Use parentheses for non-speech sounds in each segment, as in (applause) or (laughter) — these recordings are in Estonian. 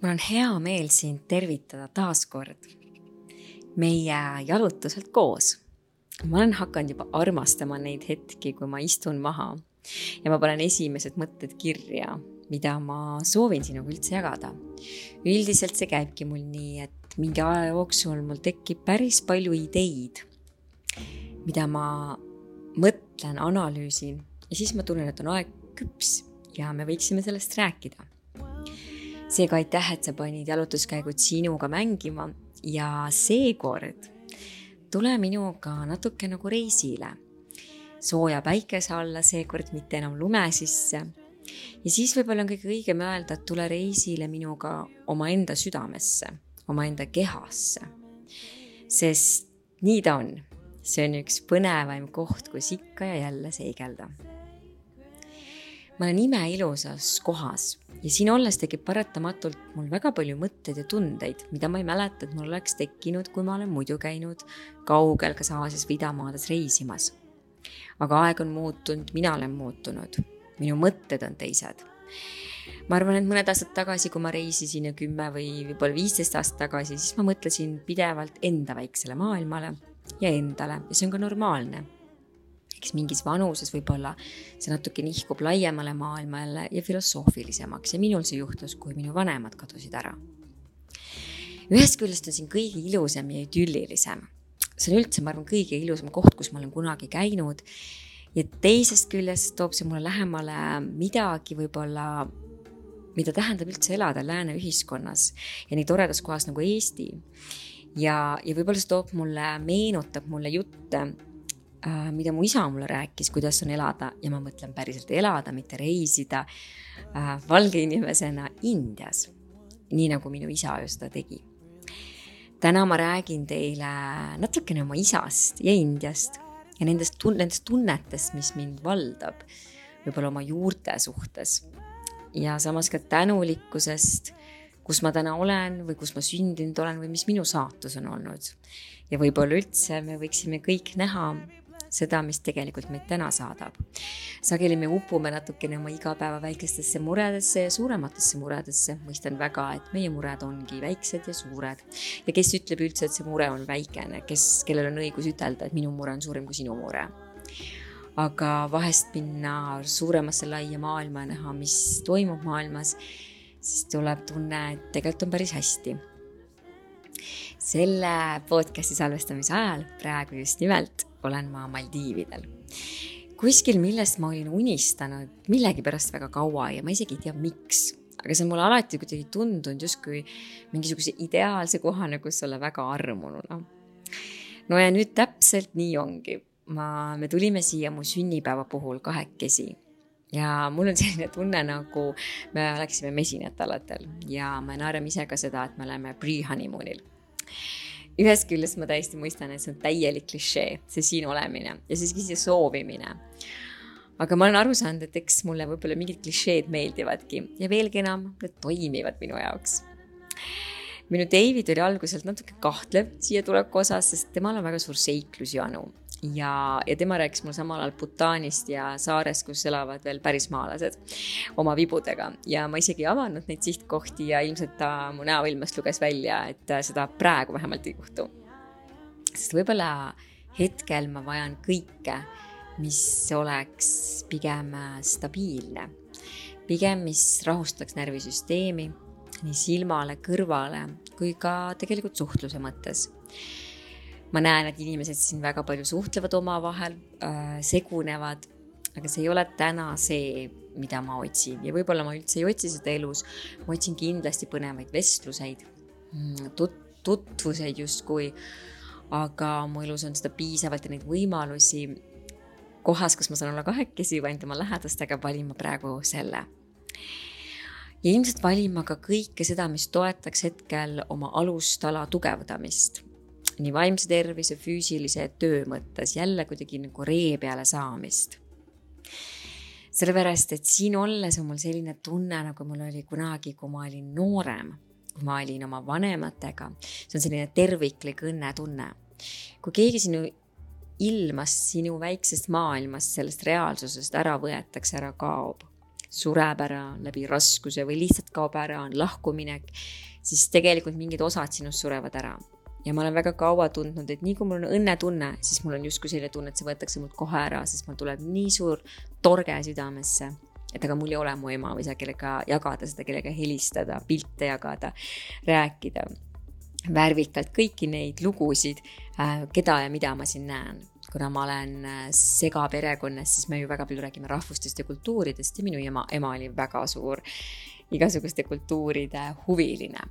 mul on hea meel sind tervitada taas kord meie jalutuselt koos. ma olen hakanud juba armastama neid hetki, kui ma istun maha ja ma panen esimesed mõtted kirja, mida ma soovin sinuga üldse jagada. üldiselt see käibki mul nii, et mingi aja jooksul mul tekib päris palju ideid, mida ma mõtlen, analüüsin ja siis ma tunnen, et on aeg küps ja me võiksime sellest rääkida seega aitäh, et sa panid jalutuskäigud sinuga mängima ja seekord tule minuga natuke nagu reisile. sooja päikese alla, seekord mitte enam lume sisse. ja siis võib-olla on kõige õigem öelda, et tule reisile minuga omaenda südamesse, omaenda kehasse. sest nii ta on, see on üks põnevaim koht, kus ikka ja jälle seigelda ma olen imeilusas kohas ja siin olles tekib paratamatult mul väga palju mõtteid ja tundeid, mida ma ei mäleta, et mul oleks tekkinud, kui ma olen muidu käinud kaugel kas Aasias või idamaades reisimas. aga aeg on muutunud, mina olen muutunud, minu mõtted on teised. ma arvan, et mõned aastad tagasi, kui ma reisisin ja kümme või võib-olla viisteist aastat tagasi, siis ma mõtlesin pidevalt enda väiksele maailmale ja endale ja see on ka normaalne eks mingis vanuses võib-olla see natuke nihkub laiemale maailmale ja filosoofilisemaks ja minul see juhtus, kui minu vanemad kadusid ära. ühest küljest on siin kõige ilusam ja idüllilisem. see on üldse, ma arvan, kõige ilusam koht, kus ma olen kunagi käinud. ja teisest küljest toob see mulle lähemale midagi võib-olla, mida tähendab üldse elada lääne ühiskonnas ja nii toredas kohas nagu Eesti ja, ja võib-olla see toob mulle, meenutab mulle jutte mida mu isa mulle rääkis, kuidas on elada ja ma mõtlen päriselt elada, mitte reisida äh, valge inimesena Indias. nii nagu minu isa ju seda tegi. täna ma räägin teile natukene oma isast ja Indiast ja nendest tun-, nendest tunnetest, mis mind valdab, võib-olla oma juurte suhtes. ja samas ka tänulikkusest, kus ma täna olen või kus ma sündinud olen või mis minu saatus on olnud. ja võib-olla üldse me võiksime kõik näha seda, mis tegelikult meid täna saadab. sageli me upume natukene oma igapäeva väikestesse muredesse ja suurematesse muredesse, mõistan väga, et meie mured ongi väiksed ja suured. ja kes ütleb üldse, et see mure on väikene, kes, kellel on õigus ütelda, et minu mure on suurem kui sinu mure aga vahest minna suuremasse laia maailma ja näha, mis toimub maailmas, siis tuleb tunne, et tegelikult on päris hästi. selle podcast'i salvestamise ajal, praegu just nimelt, olen ma Maldiividel. kuskil, millest ma olin unistanud millegipärast väga kaua ja ma isegi ei tea, miks, aga see on mulle alati kuidagi tundunud justkui mingisuguse ideaalse kohana, kus olla väga armununa. no ja nüüd täpselt nii ongi. ma, me tulime siia mu sünnipäeva puhul kahekesi ja mul on selline tunne, nagu me oleksime mesinatalatel ja me naerame ise ka seda, et me oleme pre-honeymoonil ühest küljest ma täiesti mõistan, et see on täielik klišee, see siin olemine ja siiski siia soovimine. aga ma olen aru saanud, et eks mulle võib-olla mingid klišeed meeldivadki ja veelgi enam, need toimivad minu jaoks. minu David oli alguselt natuke kahtlev siia tuleku osas, sest temal on väga suur seiklusjanu ja, ja tema rääkis mulle samal ajal Bhutanist ja saarest, kus elavad veel pärismaalased oma vibudega. Ja ma isegi ei avanud neid sihtkohti ja ilmselt ta mu näoilmest luges välja, et seda praegu vähemalt ei juhtu. sest võib-olla hetkel ma vajan kõike, mis oleks pigem stabiilne, pigem, mis rahustaks närvisüsteemi nii silmale, kõrvale kui ka tegelikult suhtluse mõttes ma näen, et inimesed siin väga palju suhtlevad omavahel äh,, segunevad, aga see ei ole täna see, mida ma otsin ja võib-olla ma üldse ei otsi seda elus. ma otsin kindlasti põnevaid vestluseid mm, tut-, tutvuseid justkui, aga mu elus on seda piisavalt ja neid võimalusi. kohas, kus ma saan olla kahekesi või ainult oma lähedastega, valin ma praegu selle ja ilmselt valin ma ka kõike seda, mis toetaks hetkel oma alustala tugevdamist nii vaimse tervise, füüsilise töö mõttes jälle kuidagi nagu ree peale saamist. sellepärast, et siin olles on mul selline tunne, nagu mul oli kunagi, kui ma olin noorem, kui ma olin oma vanematega. see on selline terviklik õnnetunne. kui keegi sinu ilmast, sinu väiksest maailmast, sellest reaalsusest ära võetakse, ära kaob, sureb ära läbi raskuse või lihtsalt kaob ära, on lahkuminek, siis tegelikult mingid osad sinust surevad ära. Ja ma olen väga kaua tundnud, et nii kui mul on õnnetunne, siis mul on justkui selline tunne, et see võetakse mult kohe ära, sest mul tuleb nii suur torge südamesse et aga mul ei ole mu ema või ei saa kellega jagada seda, kellega helistada, pilte jagada, rääkida värvikalt kõiki neid lugusid, äh, keda ja mida ma siin näen. kuna ma olen äh, segaperekonnas, siis me ju väga palju räägime rahvustest ja kultuuridest ja minu ema, ema oli väga suur igasuguste kultuuride huviline.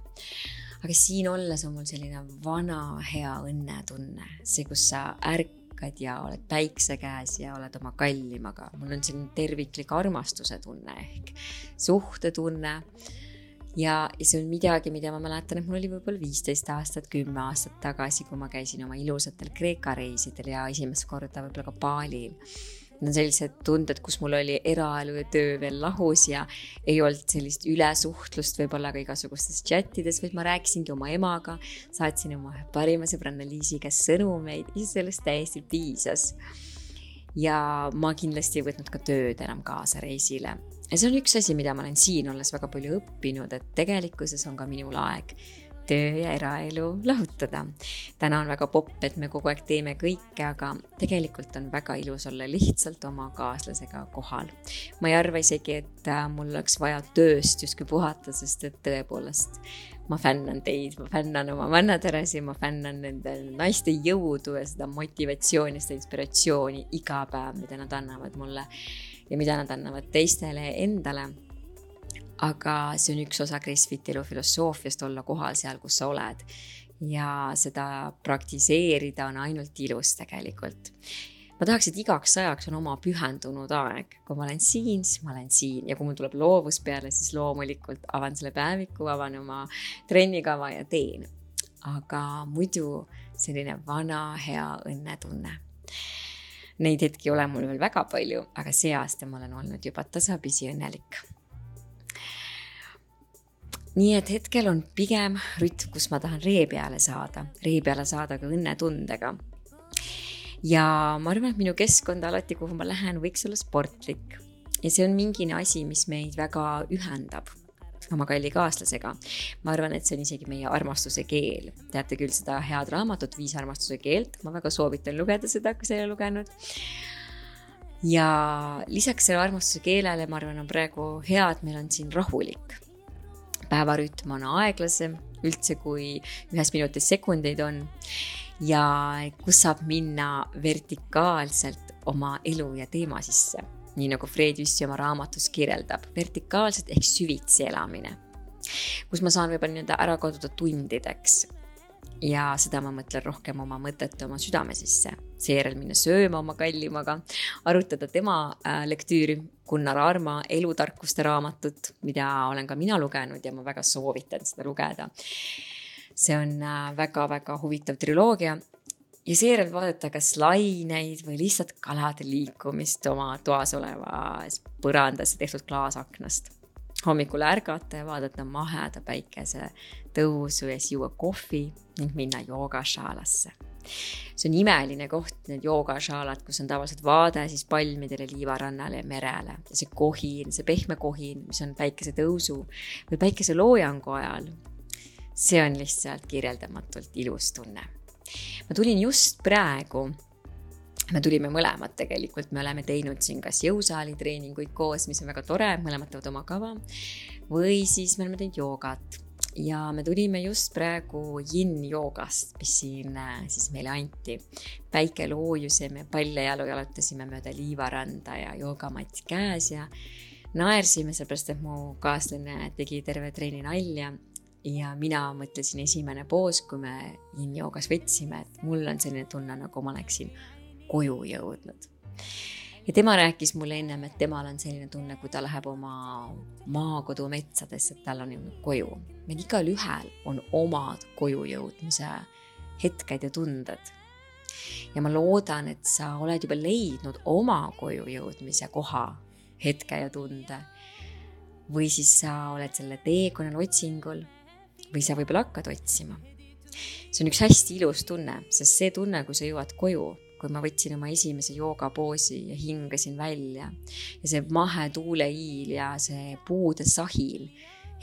Aga siin olles on mul selline vana hea õnnetunne, see, kus sa ärkad ja oled päikse käes ja oled oma kallimaga, mul on selline terviklik armastuse tunne ehk suhtetunne. Ja, ja see on midagi, mida ma mäletan, et mul oli võib-olla viisteist aastat, kümme aastat tagasi, kui ma käisin oma ilusatel Kreeka reisidel ja esimest korda võib-olla ka Balil. Need on sellised tunded, kus mul oli eraelu ja töö veel lahus ja ei olnud sellist ülesuhtlust võib-olla ka igasugustes chattides, vaid ma rääkisingi oma emaga, saatsin oma parima sõbranna Liisi käest sõnumeid ja sellest täiesti piisas. Ja ma kindlasti ei võtnud ka tööd enam kaasa reisile. Ja see on üks asi, mida ma olen siin olles väga palju õppinud, et tegelikkuses on ka minul aeg töö ja eraelu lahutada. täna on väga popp, et me kogu aeg teeme kõike, aga tegelikult on väga ilus olla lihtsalt oma kaaslasega kohal. ma ei arva isegi, et äh, mul oleks vaja tööst justkui puhata, sest et tõepoolest ma fännan teid, ma fännan oma vannaterasi, ma fännan nende naiste jõudu ja seda motivatsiooni, seda inspiratsiooni iga päev, mida nad annavad mulle ja mida nad annavad teistele endale. Aga see on üks osa Gracefiti elu filosoofiast, olla kohal seal, kus sa oled. ja seda praktiseerida on ainult ilus tegelikult ma tahaks, et igaks ajaks on oma pühendunud aeg, kui ma olen siin, siis ma olen siin ja kui mul tuleb loovus peale, siis loomulikult avan selle päeviku, avan oma trennikava ja teen. aga muidu selline vana hea õnnetunne Neid hetki ei ole mul veel väga palju, aga see aasta ma olen olnud juba tasapisi õnnelik. Nii et hetkel on pigem rütm, kus ma tahan ree peale saada, ree peale saada ka õnnetundega. ja ma arvan, et minu keskkond alati, kuhu ma lähen, võiks olla sportlik ja see on mingine asi, mis meid väga ühendab oma kalli kaaslasega. ma arvan, et see on isegi meie armastuse keel. teate küll seda head raamatut Viis armastuse keelt, ma väga soovitan lugeda seda, kui sa ei ole lugenud. ja lisaks sellele armastuse keelele, ma arvan, on praegu hea, et meil on siin rahulik. Päevarütm on aeglasem üldse, kui ühes minutis sekundeid on. Ja kus saab minna vertikaalselt oma elu ja teema sisse nii nagu Fred Jüssi oma raamatus kirjeldab, vertikaalselt ehk süvitsi elamine, kus ma saan võib-olla nii-öelda ära kaduda tundideks ja seda ma mõtlen rohkem oma mõtete, oma südame sisse. seejärel minna sööma oma kallimaga, arutada tema äh, lektüüri, Gunnar Arma elutarkuste raamatut, mida olen ka mina lugenud ja ma väga soovitan seda lugeda. see on väga-väga äh, huvitav triloogia ja seejärel vaadata kas laineid või lihtsalt kalade liikumist oma toas olevas põrandas tehtud klaasaknast. hommikul ärgata ja vaadata maheda päikese tõusu ja siis juua kohvi ning minna joogašaalasse. see on imeline koht, need joogašaalad, kus on tavaliselt vaade siis palmidele, liivarannale ja merele ja see kohin, see pehme kohin, mis on päikesetõusu või päikeseloojangu ajal. see on lihtsalt kirjeldamatult ilus tunne ma tulin just praegu me tulime mõlemad tegelikult, me oleme teinud siin kas jõusaali treeninguid koos, mis on väga tore, mõlemad teevad oma kava. või siis me oleme teinud joogat ja me tulime just praegu yin-joogast, mis siin äh, siis meile anti. päike loojus ja me paljajalu jalutasime mööda liivaranda ja joogamatt käes ja naersime, sellepärast et mu kaaslane tegi terve treeni nalja ja mina mõtlesin esimene poos, kui me yin-joogas võtsime, et mul on selline tunne, nagu ma oleksin koju jõudnud. Ja tema rääkis mulle ennem, et temal on selline tunne, kui ta läheb oma maakodu metsadesse, et tal on jõudnud koju. meil igalühel on omad koju jõudmise hetked ja tunded. ja ma loodan, et sa oled juba leidnud oma koju jõudmise koha, hetke ja tunde. või siis sa oled selle teekonnal otsingul või sa võib-olla hakkad otsima. see on üks hästi ilus tunne, sest see tunne, kui sa jõuad koju, kui ma võtsin oma esimese joogapoosi ja hingasin välja ja see mahe tuuleiil ja see puude sahil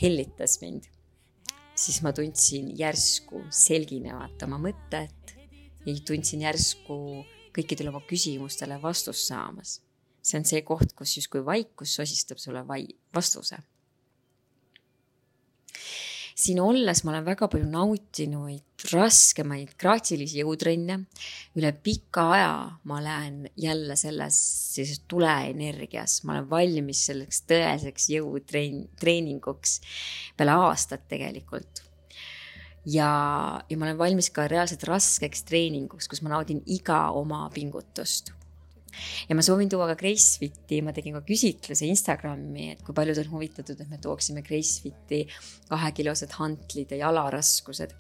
hellitas mind, siis ma tundsin järsku selginevat oma mõtet ja tundsin järsku kõikidele oma küsimustele vastust saamas. see on see koht, kus justkui vaikus sosistab sulle vai-, vastuse siin olles ma olen väga palju nautinud raskemaid graatsilisi jõutrenne. üle pika aja ma lähen jälle selles sellises tuleenergias, ma olen valmis selleks tõeseks jõutrein-, treeninguks peale aastat tegelikult. Ja, ja ma olen valmis ka reaalselt raskeks treeninguks, kus ma naudin iga oma pingutust ja ma soovin tuua ka Gracefiti, ma tegin ka küsitluse Instagrami, et kui paljud on huvitatud, et me tooksime Gracefiti kahekilosed hantlid ja jalaraskused.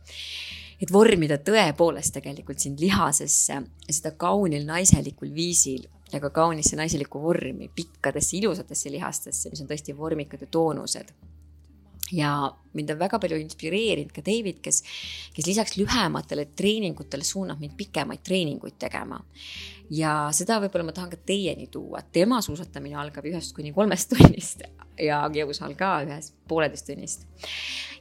et vormida tõepoolest tegelikult sind lihasesse seda kaunil naiselikul viisil ja ka kaunisse naiselikku vormi pikkadesse ilusatesse lihastesse, mis on tõesti vormikad ja toonused ja mind on väga palju inspireerinud ka David, kes, kes lisaks lühematele treeningutele suunab mind pikemaid treeninguid tegema. Ja seda võib-olla ma tahan ka teieni tuua, tema suusatamine algab ühest kuni kolmest tunnist ja jõusaal ka ühest pooleteist tunnist.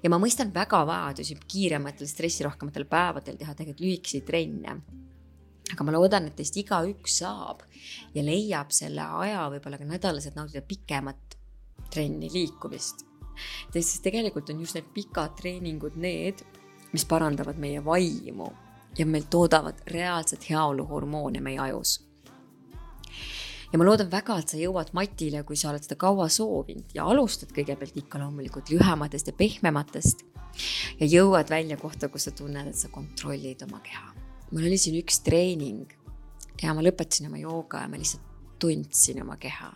ja ma mõistan väga vajadusi kiirematel, stressirohkematel päevadel teha tegelikult lühikesi trenne. Aga ma loodan, et teist igaüks saab ja leiab selle aja võib-olla ka nädalas, et nautida pikemat trenni liikumist. Sest tegelikult on just need pikad treeningud need, mis parandavad meie vaimu ja meil toodavad reaalset heaoluhormoone meie ajus. ja ma loodan väga, et sa jõuad matile, kui sa oled seda kaua soovinud ja alustad kõigepealt ikka loomulikult lühematest ja pehmematest ja jõuad välja kohta, kus sa tunned, et sa kontrollid oma keha. mul oli siin üks treening ja ma lõpetasin oma jooga ja ma lihtsalt tundsin oma keha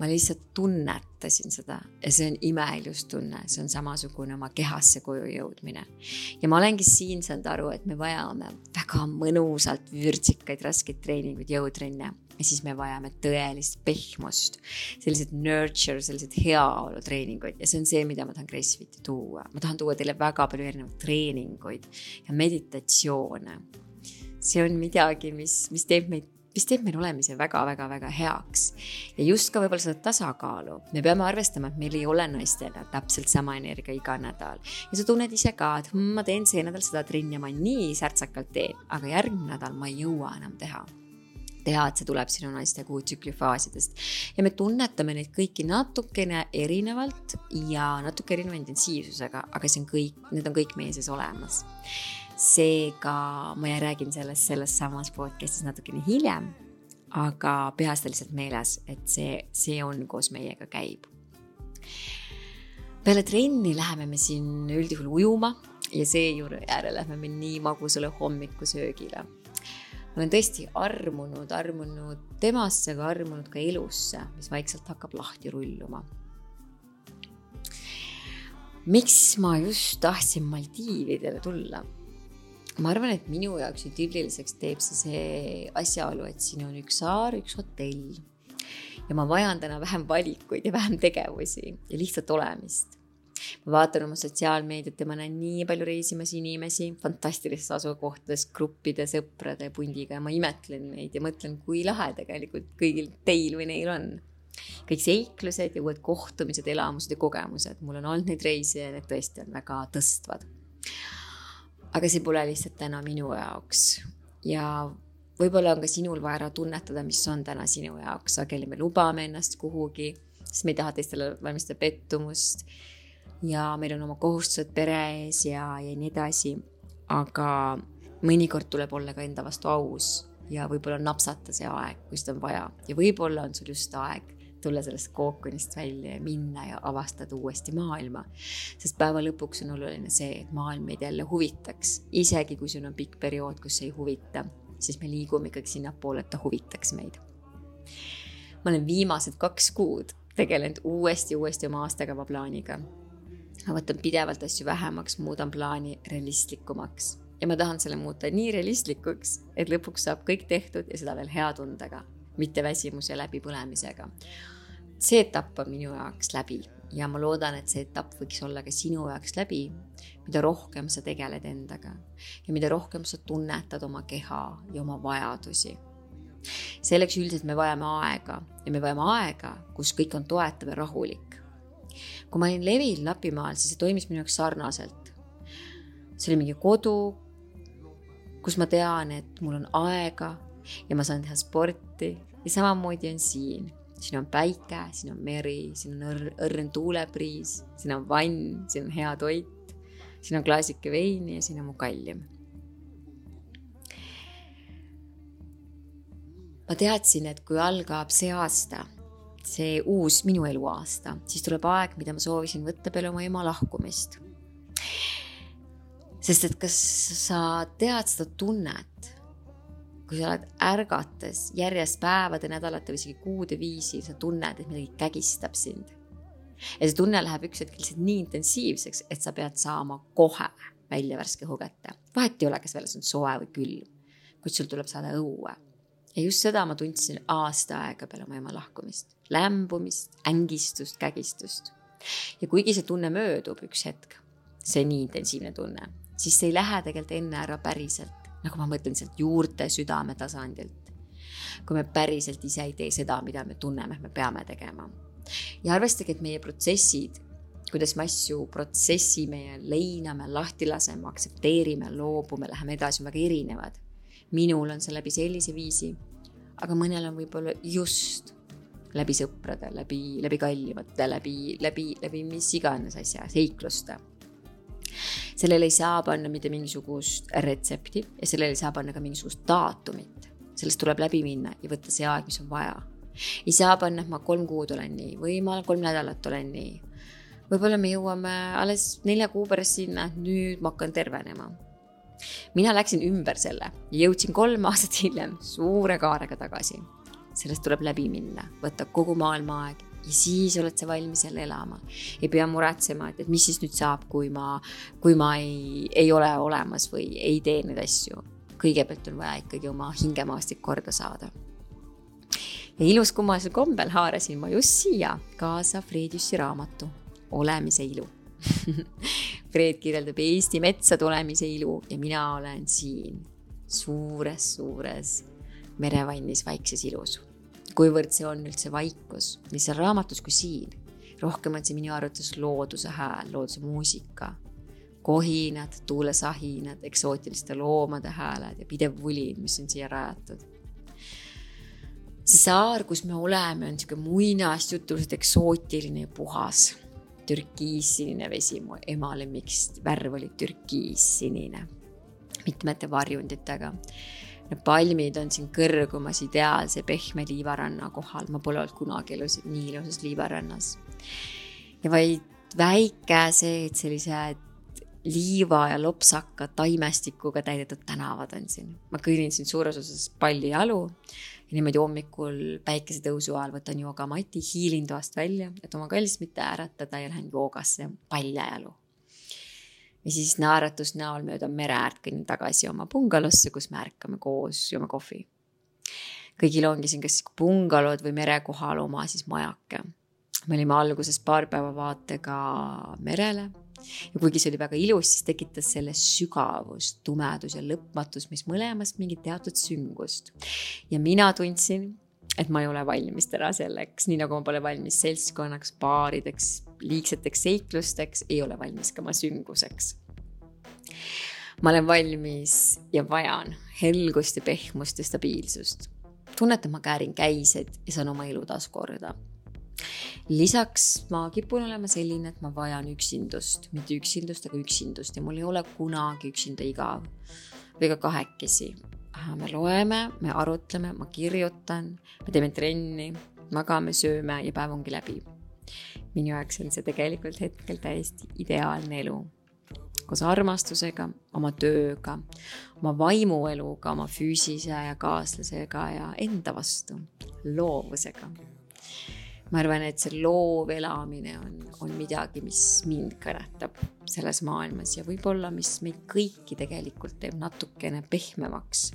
ma lihtsalt tunnetasin seda ja see on imeilus tunne, see on samasugune oma kehasse koju jõudmine. ja ma olengi siin saanud aru, et me vajame väga mõnusalt vürtsikaid raskeid treeninguid, jõutrenne ja siis me vajame tõelist pehmust, sellised nurture, sellised heaolutreeninguid ja see on see, mida ma tahan Gracefiti tuua. ma tahan tuua teile väga palju erinevaid treeninguid ja meditatsioone. see on midagi, mis, mis teeb meid mis teeb meil olemise väga-väga-väga heaks. ja just ka võib-olla seda tasakaalu, me peame arvestama, et meil ei ole naistena täpselt sama energia iga nädal. ja sa tunned ise ka, et hm, ma teen see nädal seda trenni ma nii särtsakalt teen, aga järgmine nädal ma ei jõua enam teha. Teha, et see tuleb sinu naiste kuutsükli faasidest. Ja me tunnetame neid kõiki natukene erinevalt ja natuke erineva intensiivsusega, aga see on kõik, need on kõik meie sees olemas seega ma räägin sellest selles samas podcast'is natukene hiljem, aga pea seda lihtsalt meeles, et see, see on koos meiega käib. peale trenni läheme me siin üldjuhul ujuma ja seejuures lähme me nii magusale hommikusöögile. ma olen tõesti armunud, armunud temasse, aga armunud ka elusse, mis vaikselt hakkab lahti rulluma miks ma just tahtsin Maldiividele tulla? Ma arvan, et minu jaoks idülliliseks teeb see see asjaolu, et siin on üks saar, üks hotell. ja ma vajan täna vähem valikuid ja vähem tegevusi ja lihtsalt olemist. ma vaatan oma sotsiaalmeediat ja ma näen nii palju reisimas inimesi fantastilistes asukohtades gruppide, sõprade, pundiga ja ma imetlen neid ja mõtlen, kui lahe tegelikult kõigil teil või neil on kõik seiklused ja uued kohtumised, elamused ja kogemused, mul on olnud neid reise ja need tõesti on väga tõstvad aga see pole lihtsalt täna minu jaoks ja võib-olla on ka sinul vaja ära tunnetada, mis on täna sinu jaoks, sageli me lubame ennast kuhugi, sest me ei taha teistele valmistada pettumust. ja meil on oma kohustused pere ees ja, ja nii edasi. aga mõnikord tuleb olla ka enda vastu aus ja võib-olla napsata see aeg, kui seda on vaja ja võib-olla on sul just aeg tulla sellest kookonist välja ja minna ja avastada uuesti maailma. sest päeva lõpuks on oluline see, et maailm meid jälle huvitaks, isegi kui sul on pikk periood, kus ei huvita, siis me liigume ikkagi sinnapoole, et ta huvitaks meid. ma olen viimased kaks kuud tegelenud uuesti, uuesti oma aastakava plaaniga. ma võtan pidevalt asju vähemaks, muudan plaani realistlikumaks ja ma tahan selle muuta nii realistlikuks, et lõpuks saab kõik tehtud ja seda veel hea tundega mitte väsimuse läbipõlemisega. see etapp on minu jaoks läbi ja ma loodan, et see etapp võiks olla ka sinu jaoks läbi, mida rohkem sa tegeled endaga ja mida rohkem sa tunnetad oma keha ja oma vajadusi. selleks üldiselt me vajame aega ja me vajame aega, kus kõik on toetav ja rahulik. kui ma olin Levil Lapimaal, siis see toimis minu jaoks sarnaselt. see oli mingi kodu, kus ma tean, et mul on aega ja ma saan teha sporti ja samamoodi on siin siin on päike, siin on meri, siin on õrn, õrn tuulepriis, siin on vann, siin on hea toit, siin on klaasike veini ja siin on mu kallim. ma teadsin, et kui algab see aasta, see uus minu eluaasta, siis tuleb aeg, mida ma soovisin võtta peale oma ema lahkumist. sest et kas sa tead seda tunnet kui sa oled ärgates järjest päevade, nädalate või isegi kuude viisi, sa tunned, et midagi kägistab sind. ja see tunne läheb üks hetk lihtsalt nii intensiivseks, et sa pead saama kohe välja värske õhu kätte. vahet ei ole, kas väljas on soe või külm, kuid sul tuleb saada õue. ja just seda ma tundsin aasta aega peale oma ema lahkumist. lämbumist, ängistust, kägistust. ja kuigi see tunne möödub üks hetk, see nii intensiivne tunne, siis see ei lähe tegelikult enne ära päriselt nagu ma mõtlen sealt juurte südame tasandilt. kui me päriselt ise ei tee seda, mida me tunneme, et me peame tegema. ja arvestage, et meie protsessid, kuidas me asju protsessime ja leiname, lahti laseme, aktsepteerime, loobume, läheme edasi, on väga erinevad. minul on see läbi sellise viisi, aga mõnel on võib-olla just läbi sõprade, läbi, läbi kallimate, läbi, läbi, läbi mis iganes asja, seikluste sellele ei saa panna mitte mingisugust retsepti ja sellele ei saa panna ka mingisugust daatumit. sellest tuleb läbi minna ja võtta see aeg, mis on vaja. ei saa panna, et ma kolm kuud olen nii või ma kolm nädalat olen nii. võib-olla me jõuame alles nelja kuu pärast sinna, et nüüd ma hakkan tervenema mina läksin ümber selle ja jõudsin kolm aastat hiljem suure kaarega tagasi. sellest tuleb läbi minna, võtta kogu maailma aeg ja siis oled sa valmis jälle elama. ei pea muretsema, et, et mis siis nüüd saab, kui ma, kui ma ei, ei ole olemas või ei tee neid asju. kõigepealt on vaja ikkagi oma hingemaastik korda saada. ja ilus kummalisel kombel haarasin ma just siia kaasa Frediusi raamatu Olemise ilu (laughs) Fred kirjeldab Eesti metsade olemise ilu ja mina olen siin suures-suures merevannis vaikses ilus kuivõrd see on üldse vaikus, nii seal raamatus kui siin. rohkem on see minu arvates looduse hääl, looduse muusika, kohinad, tuulesahinad, eksootiliste loomade hääled ja pidev vuli, mis on siia rajatud. see saar, kus me oleme, on sihuke muinasjutuliselt eksootiline ja puhas. türkiissinine vesi, mu ema lemmikst värv oli türkiissinine, mitmete varjunditega Need palmid on siin kõrgumas ideaalse pehme liivaranna kohal, ma pole olnud kunagi elus nii ilusas liivarannas. ja vaid väikesed sellised liiva ja lopsaka taimestikuga täidetud tänavad on siin. ma kõnnin siin suures osas pallijalu ja niimoodi hommikul päikesetõusu ajal võtan joogamati, hiilin toast välja, et oma kallist mitte äratada ja lähen joogasse paljajalu ja siis naeratus näol mööda mere äärt kõnnin tagasi oma bungalosse, kus me ärkame koos, joome kohvi. kõigil ongi siin kas bungalood või mere kohal oma siis majake. me olime alguses paar päeva vaatega merele ja kuigi see oli väga ilus, siis tekitas selle sügavus, tumedus ja lõpmatus, mis mõlemast mingit teatud süngust. ja mina tundsin, et ma ei ole valmis täna selleks, nii nagu ma pole valmis seltskonnaks, baarideks, liigseteks seiklusteks, ei ole valmis ka oma sünguseks. ma olen valmis ja vajan helgust ja pehmust ja stabiilsust. tunnet, et ma käärin käised ja saan oma elu taas korda. lisaks ma kipun olema selline, et ma vajan üksindust, mitte üksindust, aga üksindust ja mul ei ole kunagi üksinda igav või ka kahekesi me loeme, me arutleme, ma kirjutan, me teeme trenni, magame, sööme ja päev ongi läbi minu jaoks on see tegelikult hetkel täiesti ideaalne elu. koos armastusega, oma tööga, oma vaimueluga, oma füüsise ja kaaslasega ja enda vastu, loovusega. ma arvan, et see loov elamine on, on midagi, mis mind kõnetab selles maailmas ja võib-olla, mis meid kõiki tegelikult teeb natukene pehmemaks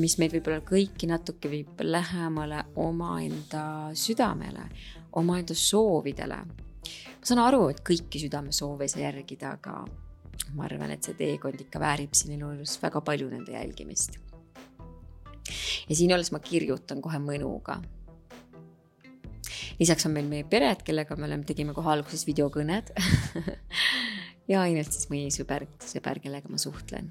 mis meid võib-olla kõiki natuke viib lähemale omaenda südamele, omaenda soovidele ma saan aru, et kõiki südamesoove ei saa järgida, aga ma arvan, et see teekond ikka väärib siin elus väga palju nende jälgimist. ja siinolles ma kirjutan kohe mõnuga. lisaks on meil meie pered, kellega me oleme, tegime kohe alguses videokõned (laughs) ja ainult siis mõni sõber, sõber, kellega ma suhtlen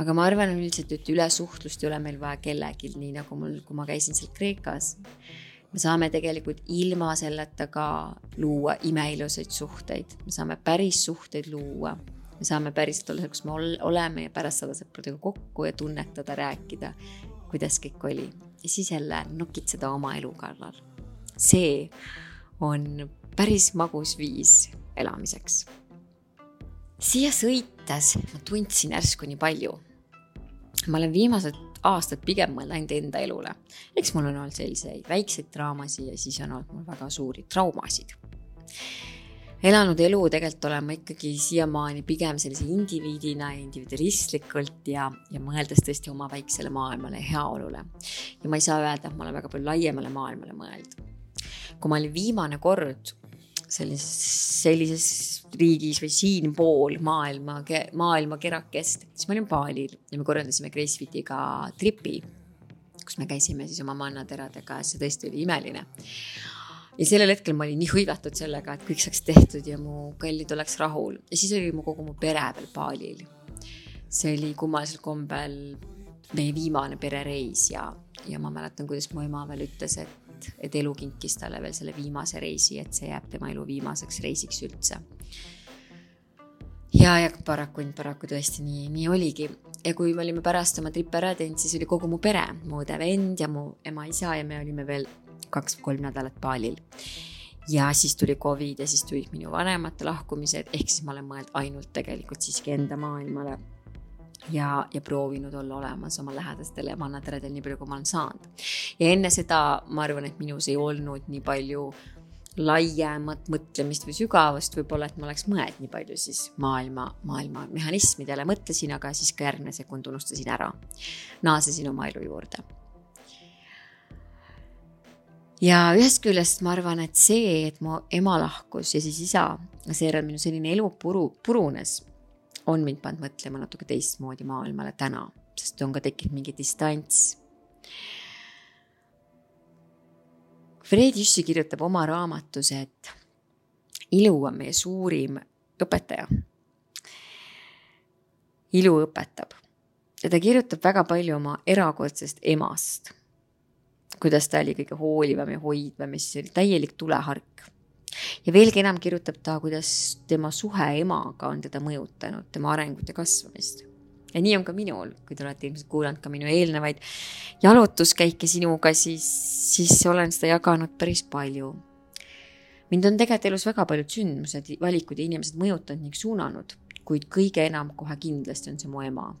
aga ma arvan üldiselt, et üle suhtlust ei ole meil vaja kellelgi, nii nagu mul, kui ma käisin seal Kreekas. Me saame tegelikult ilma selleta ka luua imeilusaid suhteid, me saame päris suhteid luua. me saame päriselt olla seal, kus me oleme ja pärast saada sõpradega kokku ja tunnetada, rääkida, kuidas kõik oli. ja siis jälle nokitseda oma elu kallal. see on päris magus viis elamiseks siia sõites ma tundsin järsku nii palju ma olen viimased aastad pigem mõelnud enda elule. eks mul on olnud selliseid väikseid draamasid ja siis on olnud mul väga suuri traumasid. elanud elu tegelikult olen ma ikkagi siiamaani pigem sellise indiviidina individualistlikult ja, ja mõeldes tõesti oma väiksele maailmale ja heaolule. ja ma ei saa öelda, et ma olen väga palju laiemale maailmale mõelnud. kui ma olin viimane kord sellises, sellises riigis või siinpool maailma, maailma kerakest, siis ma olin Balil ja me korraldasime Gracefitiga tripi, kus me käisime siis oma mannateradega ja see tõesti oli imeline. ja sellel hetkel ma olin nii hõivatud sellega, et kõik saaks tehtud ja mu kallid oleks rahul ja siis oli mu kogu mu pere veel Balil. see oli kummalisel kombel meie viimane perereis ja, ja ma mäletan, kuidas mu ema veel ütles, et et, et elu kinkis talle veel selle viimase reisi, et see jääb tema elu viimaseks reisiks üldse. ja, ja paraku, paraku tõesti nii, nii oligi. ja kui me olime pärast oma tripi ära teinud, siis oli kogu mu pere, mu õde-vend ja mu ema-isa ja me olime veel kaks-kolm nädalat baalil ja siis tuli Covid ja siis tulid minu vanemate lahkumised, ehk siis ma olen mõelnud ainult tegelikult siiski enda maailmale ja, ja proovinud olla olemas oma lähedastele ja mannateredel nii palju, kui ma olen saanud. ja enne seda ma arvan, et minus ei olnud nii palju laiemat mõtlemist või sügavust võib-olla, et ma oleks mõelnud nii palju siis maailma, maailma mehhanismidele mõtlesin, aga siis ka järgmine sekund unustasin ära. naasesin oma elu juurde. ja ühest küljest ma arvan, et see, et mu ema lahkus ja siis isa, seejärel minu selline elu puru, purunes on mind pannud mõtlema natuke teistmoodi maailmale täna, sest on ka tekkinud mingi distants. Fred Jüssi kirjutab oma raamatus, et ilu on meie suurim õpetaja. ilu õpetab ja ta kirjutab väga palju oma erakordsest emast. kuidas ta oli kõige hoolivam ja hoidvam ja siis oli täielik tulehark ja veelgi enam kirjutab ta, kuidas tema suhe emaga on teda mõjutanud, tema arengut ja kasvamist. ja nii on ka minul, kui te olete ilmselt kuulanud ka minu eelnevaid jalutuskäike sinuga, siis, siis olen seda jaganud päris palju. mind on tegelikult elus väga paljud sündmused, valikud ja inimesed mõjutanud ning suunanud, kuid kõige enam kohe kindlasti on see mu ema.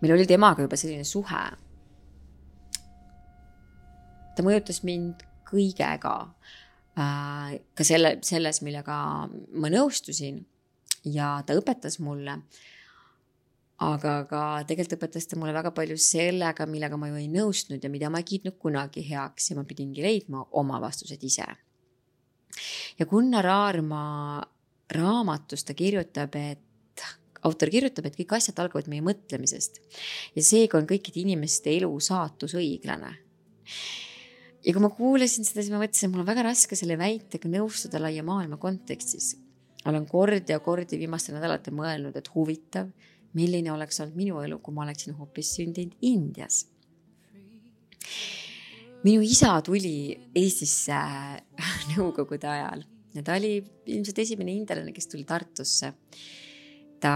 meil oli temaga juba selline suhe. ta mõjutas mind kõigega ka selle, selles, millega ma nõustusin ja ta õpetas mulle. aga ka tegelikult õpetas ta mulle väga palju sellega, millega ma ju ei nõustunud ja mida ma ei kiitnud kunagi heaks ja ma pidingi leidma oma vastused ise. ja Gunnar Aarma raamatus ta kirjutab, et autor kirjutab, et kõik asjad algavad meie mõtlemisest ja seega on kõikide inimeste elu saatus õiglane ja kui ma kuulasin seda, siis ma mõtlesin, et mul on väga raske selle väitega nõustuda laia maailma kontekstis. olen kordi ja kordi viimastel nädalatel mõelnud, et huvitav, milline oleks olnud minu elu, kui ma oleksin hoopis sündinud Indias. minu isa tuli Eestisse (laughs) nõukogude ajal ja ta oli ilmselt esimene indialane, kes tuli Tartusse. ta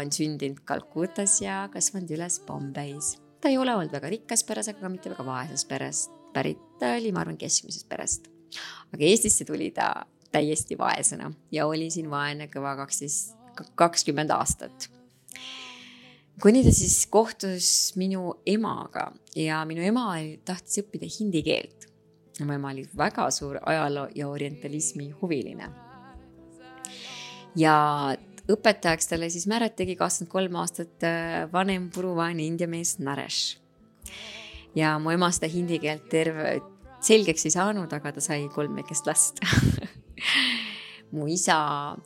on sündinud Kalkutas ja kasvanud üles Bombeis. ta ei ole olnud väga rikas peres, aga ka mitte väga vaeses peres pärit, ta oli, ma arvan, keskmisest perest. aga Eestisse tuli ta täiesti vaesena ja oli siin vaene kõva kaksteist, kakskümmend aastat. kuni ta siis kohtus minu emaga ja minu ema tahtis õppida hindi keelt. mu ema oli väga suur ajaloo ja orientalismi huviline. ja õpetajaks talle siis määratigi kakskümmend kolm aastat äh, vanem puruvaene India mees Naresh ja mu ema seda hindi keelt terve, selgeks ei saanud, aga ta sai kolm väikest last (laughs) mu isa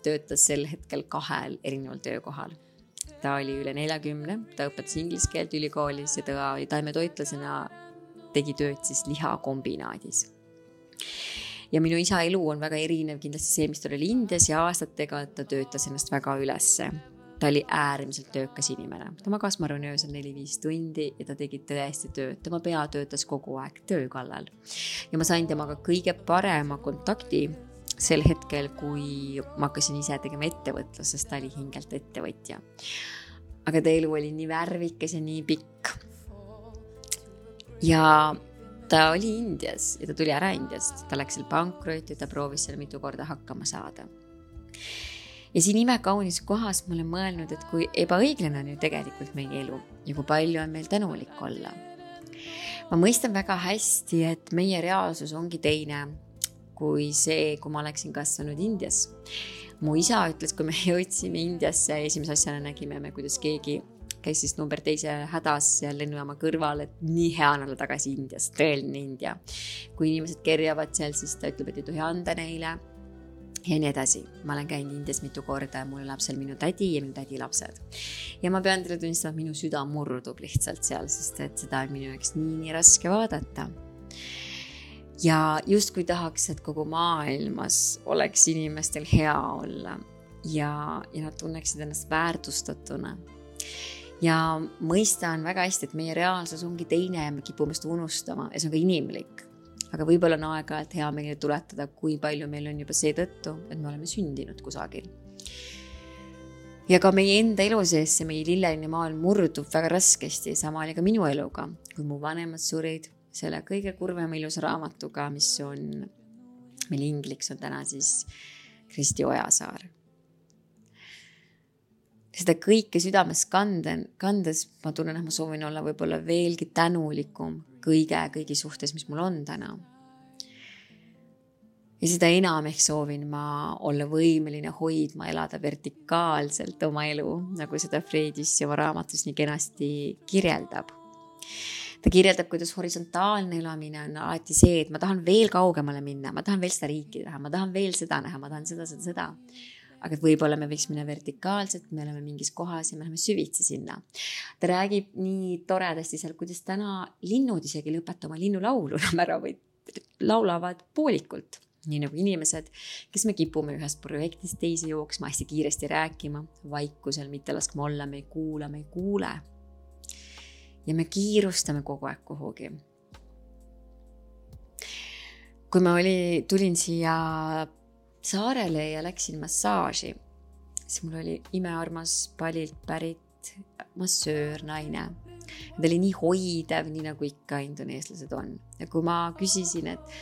töötas sel hetkel kahel erineval töökohal. ta oli üle neljakümne, ta õpetas inglise keelt ülikoolis ja ta taimetoitlasena tegi tööd siis lihakombinaadis ja minu isa elu on väga erinev kindlasti see, mis tal oli Indias ja aastatega ta töötas ennast väga ülesse. Ta oli äärmiselt töökas inimene, ta magas, ma arvan, öösel neli-viis tundi ja ta tegi tõesti tööd, tema pea töötas kogu aeg töö kallal. ja ma sain temaga kõige parema kontakti sel hetkel, kui ma hakkasin ise tegema ettevõtlust, sest ta oli hingelt ettevõtja. aga ta elu oli nii värvikas ja nii pikk. ja ta oli Indias ja ta tuli ära Indiast, ta läks seal pankrotti, ta proovis seal mitu korda hakkama saada. Ja siin imekaunis kohas ma olen mõelnud, et kui ebaõiglane on ju tegelikult meie elu ja kui palju on meil tänulik olla. ma mõistan väga hästi, et meie reaalsus ongi teine kui see, kui ma oleksin kasvanud Indias. mu isa ütles, kui me (laughs) jõudsime Indiasse, esimese asjana nägime me, kuidas keegi käis siis number teise hädas seal lennujaama kõrval, et nii hea on olla tagasi Indias, tõeline India. kui inimesed kerjavad seal, siis ta ütleb, et ei tohi anda neile ja nii edasi. ma olen käinud Indias mitu korda ja mul elab seal minu tädi ja minu tädi lapsed. ja ma pean teile tunnistama, et minu süda murdub lihtsalt seal, sest et seda on minu jaoks nii, nii raske vaadata. ja justkui tahaks, et kogu maailmas oleks inimestel hea olla ja, ja nad tunneksid ennast väärtustatuna ja mõistan väga hästi, et meie reaalsus ongi teine ja me kipume seda unustama ja see on ka inimlik. Aga võib-olla on aeg-ajalt hea meile tuletada, kui palju meil on juba seetõttu, et me oleme sündinud kusagil. ja ka meie enda elu sees see meie lilleline maailm murdub väga raskesti, sama oli ka minu eluga, kui mu vanemad surid selle kõige kurvema ilusa raamatuga, mis on meil ingliks on täna siis Kristi Ojasaar seda kõike südames kanden, kandes ma tunnen, et ma soovin olla võib-olla veelgi tänulikum kõige, kõigi suhtes, mis mul on täna. ja seda enam ehk soovin ma olla võimeline hoidma, elada vertikaalselt oma elu, nagu seda Freydis oma raamatus nii kenasti kirjeldab. ta kirjeldab, kuidas horisontaalne elamine on alati see, et ma tahan veel kaugemale minna, ma tahan veel seda riiki näha, ma tahan veel seda näha, ma tahan seda, seda, seda aga et võib-olla me võiks minna vertikaalselt, me oleme mingis kohas ja me läheme süvitsi sinna. ta räägib nii toredasti seal, kuidas täna linnud isegi ei lõpeta oma linnulaulu (laughs) enam ära, vaid laulavad poolikult nii nagu inimesed, kes me kipume ühest projektist teise jooksma, hästi kiiresti rääkima, vaikusel mitte laskma olla, me ei kuula, me ei kuule. ja me kiirustame kogu aeg kuhugi. kui ma oli, tulin siia saarele ja läksin massaaži, siis mul oli imearmas Palilt pärit massöör, naine. ta oli nii hoidev, nii nagu ikka indoneeslased on ja kui ma küsisin, et,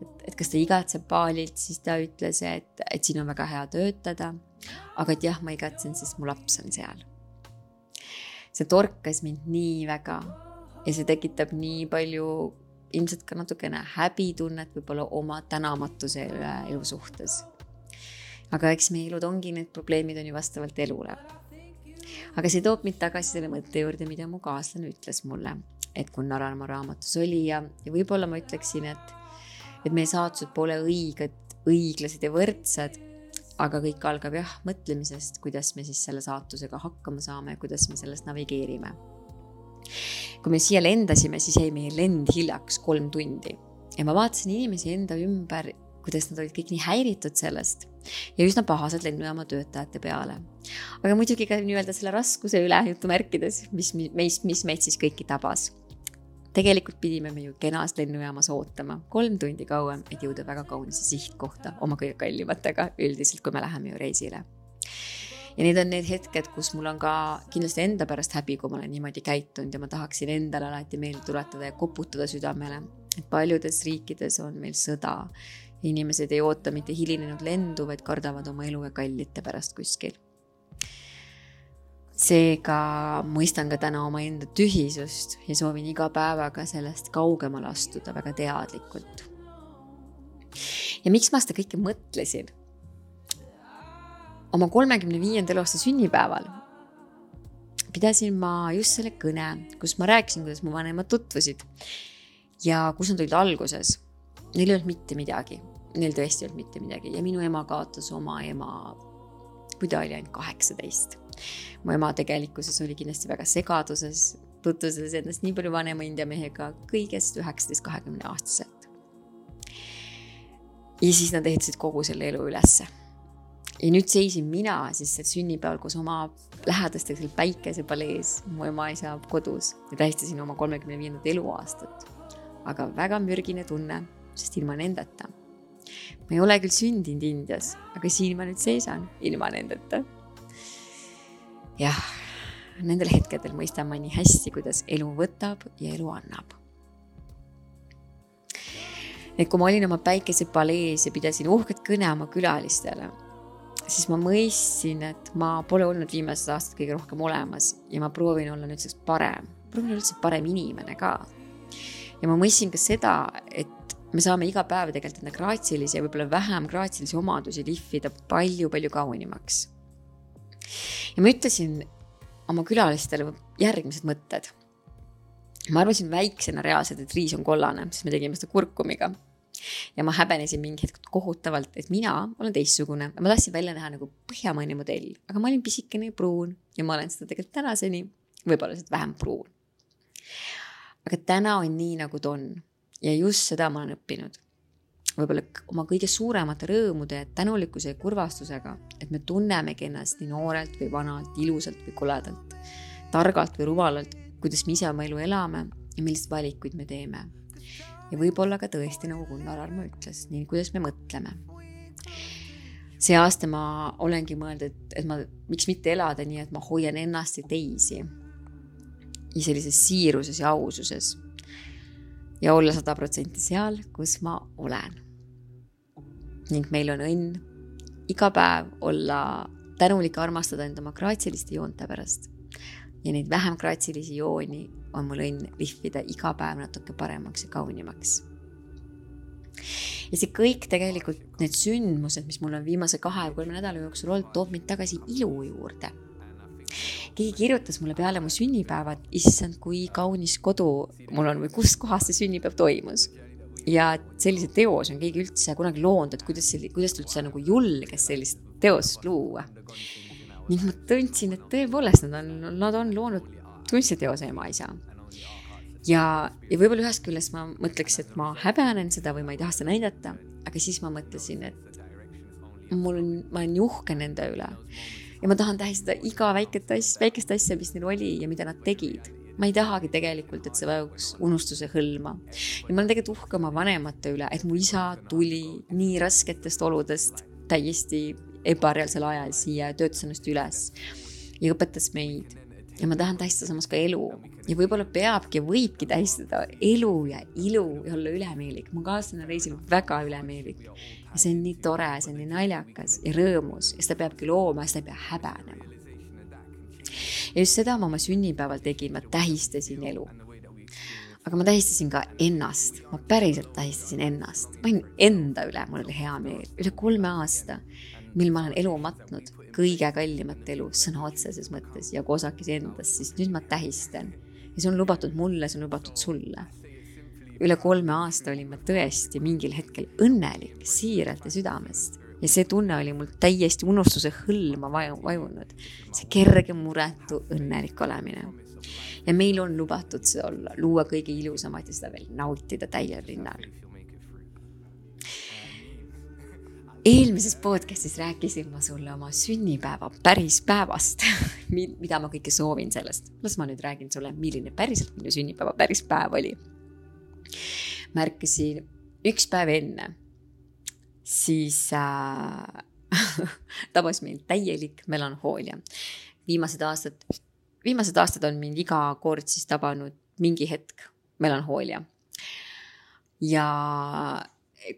et, et kas ta igatseb Palilt, siis ta ütles, et, et siin on väga hea töötada. aga et jah, ma igatsen, sest mu laps on seal. see torkas mind nii väga ja see tekitab nii palju ilmselt ka natukene häbitunnet võib-olla oma tänamatuse üle elu suhtes. aga eks meie elud ongi, need probleemid on ju vastavalt elule. aga see toob mind tagasi selle mõtte juurde, mida mu kaaslane ütles mulle, et Gunnar Armo raamatus oli ja, ja võib-olla ma ütleksin, et, et meie saatused pole õiged, õiglased ja võrdsed, aga kõik algab jah mõtlemisest, kuidas me siis selle saatusega hakkama saame, kuidas me sellest navigeerime kui me siia lendasime, siis jäi meie lend hiljaks kolm tundi ja ma vaatasin inimesi enda ümber, kuidas nad olid kõik nii häiritud sellest ja üsna pahased lennujaama töötajate peale. aga muidugi ka nii-öelda selle raskuse üle jutumärkides, mis meist, mis meid siis kõiki tabas. tegelikult pidime me ju kenas lennujaamas ootama kolm tundi kauem, et jõuda väga kaunisse sihtkohta oma kõige kallimatega üldiselt, kui me läheme ju reisile ja need on need hetked, kus mul on ka kindlasti enda pärast häbi, kui ma olen niimoodi käitunud ja ma tahaksin endale alati meelde tuletada ja koputada südamele, et paljudes riikides on meil sõda. inimesed ei oota mitte hilinenud lendu, vaid kardavad oma elu ja kallite pärast kuskil. seega mõistan ka täna omaenda tühisust ja soovin iga päevaga sellest kaugemale astuda väga teadlikult. ja miks ma seda kõike mõtlesin? Oma kolmekümne viiendal aasta sünnipäeval pidasin ma just selle kõne, kus ma rääkisin, kuidas mu vanemad tutvusid ja kus nad olid alguses. Neil ei olnud mitte midagi, neil tõesti ei olnud mitte midagi ja minu ema kaotas oma ema, kui ta oli ainult kaheksateist. mu ema tegelikkuses oli kindlasti väga segaduses, tutvustas ennast nii palju vanema India mehega kõigest üheksateist, kahekümne aastaselt. ja siis nad ehitasid kogu selle elu ülesse ja nüüd seisin mina siis sünnipäeval koos oma lähedastega seal päikesepalees, mu ema-isa kodus ja tähistasin oma kolmekümne viiendat eluaastat. aga väga mürgine tunne, sest ilma nendeta. ma ei ole küll sündinud Indias, aga siin ma nüüd seisan ilma nendeta. jah, nendel hetkedel mõistan ma nii hästi, kuidas elu võtab ja elu annab et kui ma olin oma päikesepalees ja pidasin uhket kõne oma külalistele siis ma mõistsin, et ma pole olnud viimased aastad kõige rohkem olemas ja ma proovin olla nüüdseks parem, proovin olla üldse parem inimene ka. ja ma mõistsin ka seda, et me saame iga päev tegelikult enda graatsilisi ja võib-olla vähem graatsilisi omadusi lihvida palju-palju kaunimaks. ja ma ütlesin oma külalistele järgmised mõtted. ma arvasin väiksena reaalselt, et riis on kollane, sest me tegime seda kurkumiga ja ma häbenesin mingi hetk kohutavalt, et mina olen teistsugune. ma tahtsin välja näha nagu põhjamaine modell, aga ma olin pisikene ja pruun ja ma olen seda tegelikult tänaseni, võib-olla lihtsalt vähem pruun. aga täna on nii, nagu ta on ja just seda ma olen õppinud. võib-olla oma kõige suuremate rõõmude, tänulikkuse ja kurvastusega, et me tunnemegi ennast nii noorelt või vanalt, ilusalt või koledalt, targalt või rumalalt, kuidas me ise oma elu elame ja milliseid valikuid me teeme ja võib-olla ka tõesti, nagu Gunnar Armo ütles, nii kuidas me mõtleme. see aasta ma olengi mõelnud, et, et ma, miks mitte elada nii, et ma hoian ennast ja teisi. ja sellises siiruses ja aususes. ja olla sada protsenti seal, kus ma olen. ning meil on õnn iga päev olla tänulik, armastada end oma graatsiliste joonte pärast ja neid vähem graatsilisi jooni on mul õnn lihvida iga päev natuke paremaks ja kaunimaks. ja see kõik tegelikult, need sündmused, mis mul on viimase kahe-kolme nädala jooksul olnud, toob mind tagasi ilu juurde. keegi kirjutas mulle peale mu sünnipäeva, et issand, kui kaunis kodu mul on või kus kohas see sünnipäev toimus ja sellise teos on keegi üldse kunagi loonud, et kuidas, kuidas ta üldse nagu julges sellist teost luua. Ning ma tundsin, et tõepoolest nad on, nad on loonud kunstiteose ema-isa. ja, ja võib-olla ühest küljest ma mõtleks, et ma häbenen seda või ma ei taha seda näidata, aga siis ma mõtlesin, et mul on, ma olen uhke nende üle. ja ma tahan tähistada iga väiket asja, väikest asja, mis neil oli ja mida nad tegid ma ei tahagi tegelikult, et see vajuks unustuse hõlma. ja ma olen tegelikult uhke oma vanemate üle, et mu isa tuli nii rasketest oludest täiesti ebareaalsel ajal siia, töötas ennast üles ja õpetas meid. Ja ma tahan tähistada samas ka elu. Ja võib-olla peabki, võibki tähistada elu ja ilu ja olla ülemeelik. mu kaaslane on reisil väga ülemeelik. Ja see on nii tore, see on nii naljakas ja rõõmus ja seda peabki looma ja seda ei pea häbenema. ja just seda ma oma sünnipäeval tegin, ma tähistasin elu. aga ma tähistasin ka ennast, ma päriselt tähistasin ennast, ma olin enda üle, mul oli hea meel, üle kolme aasta, mil ma olen elu matnud kõige kallimat elu sõna otseses mõttes ja kosakesi endast, siis nüüd ma tähistan. ja see on lubatud mulle, see on lubatud sulle. üle kolme aasta olin ma tõesti mingil hetkel õnnelik, siiralt ja südamest. ja see tunne oli mul täiesti unustuse hõlma vaju, vajunud. see kerge, muretu, õnnelik olemine. ja meil on lubatud see olla, luua kõige ilusamat ja seda veel nautida täiel rinnal eelmises podcast'is rääkisin ma sulle oma sünnipäeva päris päevast (laughs) mida ma kõike soovin sellest. las ma nüüd räägin sulle, milline päriselt minu sünnipäeva päris päev oli. ma ärkasin üks päev enne, siis äh, (laughs) tabas mind täielik melanhoolia. viimased aastad, viimased aastad on mind iga kord siis tabanud mingi hetk melanhoolia. ja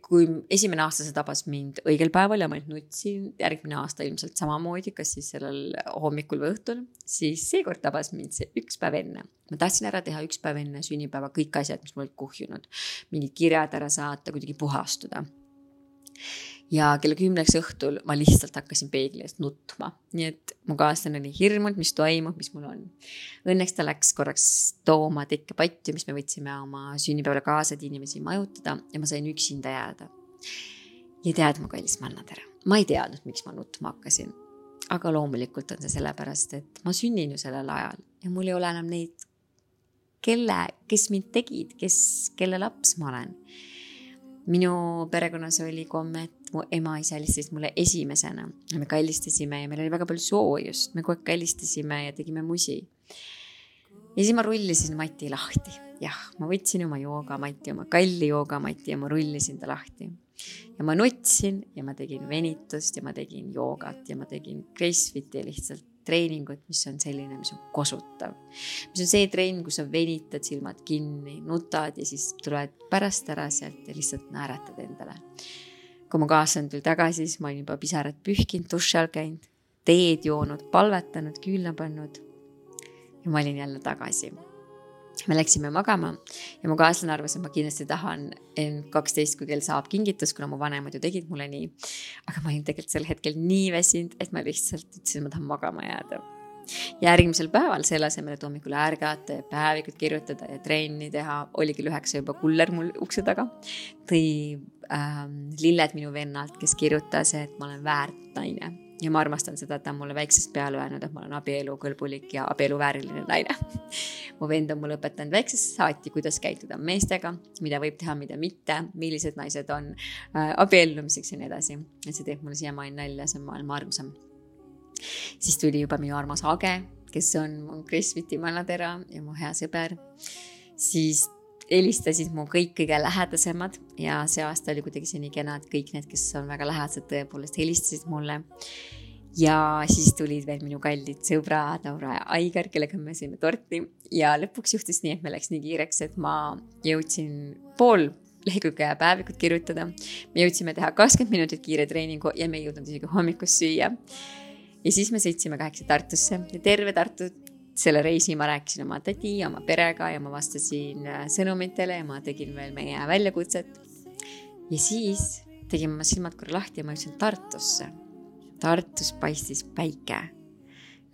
kui esimene aasta see tabas mind õigel päeval ja ma ainult nutsin, järgmine aasta ilmselt samamoodi, kas siis sellel hommikul või õhtul, siis seekord tabas mind see üks päev enne. ma tahtsin ära teha üks päev enne sünnipäeva kõik asjad, mis mul olid kuhjunud, mingid kirjad ära saata, kuidagi puhastuda ja kella kümneks õhtul ma lihtsalt hakkasin peegli eest nutma, nii et mu kaaslane oli hirmunud, mis toimub, mis mul on. Õnneks ta läks korraks tooma tekke patju, mis me võtsime oma sünnipäevale kaasa, et inimesi majutada ja ma sain üksinda jääda. ja tead, mu kallis Mannatere, ma ei teadnud, miks ma nutma hakkasin. aga loomulikult on see sellepärast, et ma sünnin ju sellel ajal ja mul ei ole enam neid, kelle, kes mind tegid, kes, kelle laps ma olen. minu perekonnas oli komme, et mu ema-isa helistasid mulle esimesena. me kallistasime ja meil oli väga palju soojust, me kogu aeg kallistasime ja tegime musi. ja siis ma rullisin Mati lahti. jah, ma võtsin oma joogamati, oma kalli joogamati ja ma rullisin ta lahti ja ma nutsin ja ma tegin venitust ja ma tegin joogat ja ma tegin Gracefiti lihtsalt treeningut, mis on selline, mis on kosutav. mis on see treening, kus sa venitad silmad kinni, nutad ja siis tuled pärast ära sealt ja lihtsalt naeratad endale. Kui mu kaaslane tuli tagasi, siis ma olin juba pisarad pühkinud, duši all käinud, teed joonud, palvetanud, küünla pannud. ja ma olin jälle tagasi me läksime magama ja mu kaaslane arvas, et ma kindlasti tahan N12, kui kell saab kingitust, kuna mu vanemad ju tegid mulle nii. aga ma olin tegelikult sel hetkel nii väsinud, et ma lihtsalt ütlesin, et ma tahan magama jääda. Järgmisel päeval selle asemel, et hommikul ärgata ja päevikut kirjutada ja trenni teha, oli kell üheksa juba kuller mul ukse taga. tõi ähm, lilled minu vennalt, kes kirjutas, et ma olen väärt naine ja ma armastan seda, et ta on mulle väiksest peale öelnud, et ma olen abielukõlbulik ja abieluvääriline naine (laughs) mu vend on mulle õpetanud väiksest saati, kuidas käituda meestega, mida võib teha, mida mitte, millised naised on äh, abiellumiseks ja nii edasi. et see teeb mulle siiamaani nalja, see on maailma armsam. Siis tuli juba minu armas Age, kes on mu Chris-Viti mannatera ja mu hea sõber. siis helistasid mu kõik kõige lähedasemad ja see aasta oli kuidagi see nii kena, et kõik need, kes on väga lähedased, tõepoolest helistasid mulle. ja siis tulid veel minu kallid sõbrad Laura ja Aigar, kellega me sõime torti ja lõpuks juhtus nii, et meil läks nii kiireks, et ma jõudsin pool lehekülge päevikut kirjutada. me jõudsime teha kakskümmend minutit kiire treeningu ja me ei jõudnud isegi hommikust süüa. Ja siis me sõitsime kaheksa Tartusse ja terve Tartu selle reisi ma rääkisin oma tädi, oma perega ja ma vastasin äh, sõnumitele ja ma tegin veel meie väljakutset. ja siis tegin oma silmad korra lahti ja ma jõudsin Tartusse. Tartus paistis päike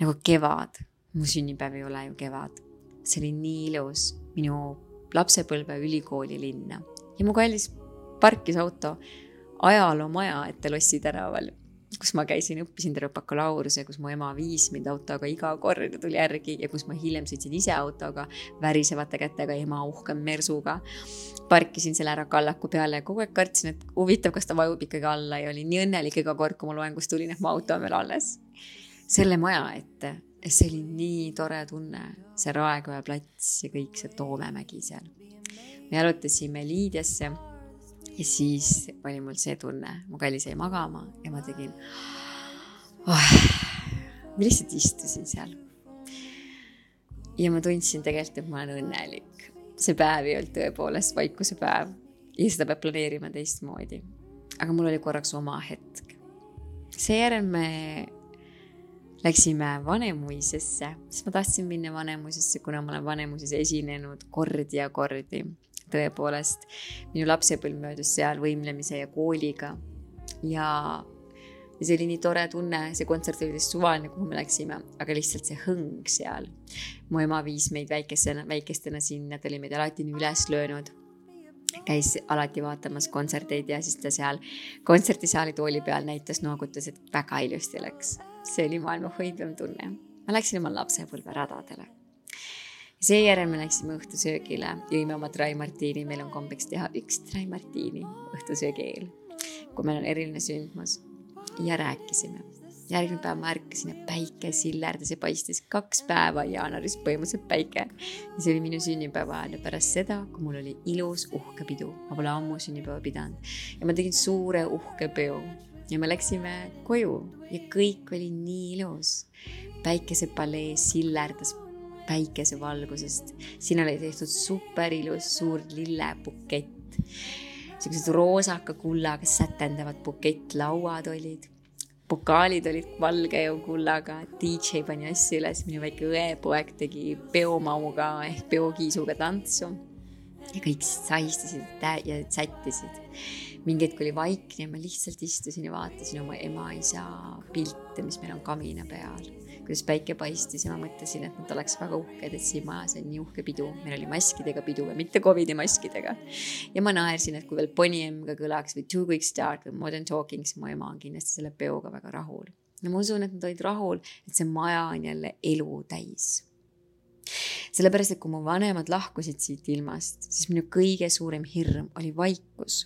nagu kevad. mu sünnipäev ei ole ju kevad. see oli nii ilus, minu lapsepõlve ülikooli linna ja mu kallis parkis auto ajaloomaja ette Lossi tänaval kus ma käisin, õppisin terve bakalaureuse, kus mu ema viis mind autoga iga kord ja tuli järgi ja kus ma hiljem sõitsin ise autoga värisevate kätega ema uhke mersuga. parkisin selle ära kallaku peale ja kogu aeg kartsin, et huvitav, kas ta vajub ikkagi alla ja olin nii õnnelik iga kord, kui ma loengust tulin, et mu auto on veel alles. selle maja ette, see oli nii tore tunne, see Raekoja plats ja kõik see Toomemägi seal. me jalutasime Liidiasse ja siis oli mul see tunne, mu kallis jäi magama ja ma tegin oh,. ma lihtsalt istusin seal. ja ma tundsin tegelikult, et ma olen õnnelik. see päev ei olnud tõepoolest vaikuse päev ja seda peab planeerima teistmoodi. aga mul oli korraks oma hetk. seejärel me läksime Vanemuisesse, sest ma tahtsin minna Vanemuisesse, kuna ma olen Vanemuises esinenud kordi ja kordi tõepoolest minu lapsepõlv möödus seal võimlemise ja kooliga. ja, ja see oli nii tore tunne, see kontsert oli täiesti suvaline, kuhu me läksime, aga lihtsalt see hõng seal. mu ema viis meid väikesena, väikestena sinna, ta oli meid alati nii üles löönud käis alati vaatamas kontserteid ja siis ta seal kontserdisaali tooli peal näitas, noogutas, et väga ilusti läks. see oli maailma hoidvam tunne. ma läksin oma lapsepõlve radadele seejärel me läksime õhtusöögile, jõime oma Dry Martini, meil on kombeks teha üks Dry Martini õhtusöögi eel, kui meil on eriline sündmus ja rääkisime. järgmine päev ma ärkasin ja päike sillerdas ja paistis kaks päeva jaanuaris põhimõtteliselt päike. ja see oli minu sünnipäeva ajal ja pärast seda, kui mul oli ilus uhke pidu, ma pole ammu sünnipäeva pidanud ja ma tegin suure uhke peo ja me läksime koju ja kõik oli nii ilus. päikesepalee sillerdas päikesevalgusest. siin oli tehtud super ilus suur lillepukett. siuksed roosaka kullaga sätendavad bukettlauad olid. pokaalid olid valge ja kullaga, DJ pani asju üles, minu väike õepoeg tegi peomauga ehk peokiisuga tantsu. ja kõik sahistasid ja sättisid mingi hetk oli vaikne ma lihtsalt istusin ja vaatasin oma ema-isa pilte, mis meil on kamina peal. kuidas päike paistis ja ma mõtlesin, et nad oleks väga uhked, et siin majas on nii uhke pidu. meil oli maskidega pidu ja mitte Covidi maskidega. ja ma naersin, et kui veel Bonnie M ka kõlaks või Too Quick Start või Modern Talking, siis mu ema on kindlasti selle peoga väga rahul. ja ma usun, et nad olid rahul, et see maja on jälle elu täis sellepärast, et kui mu vanemad lahkusid siit ilmast, siis minu kõige suurem hirm oli vaikus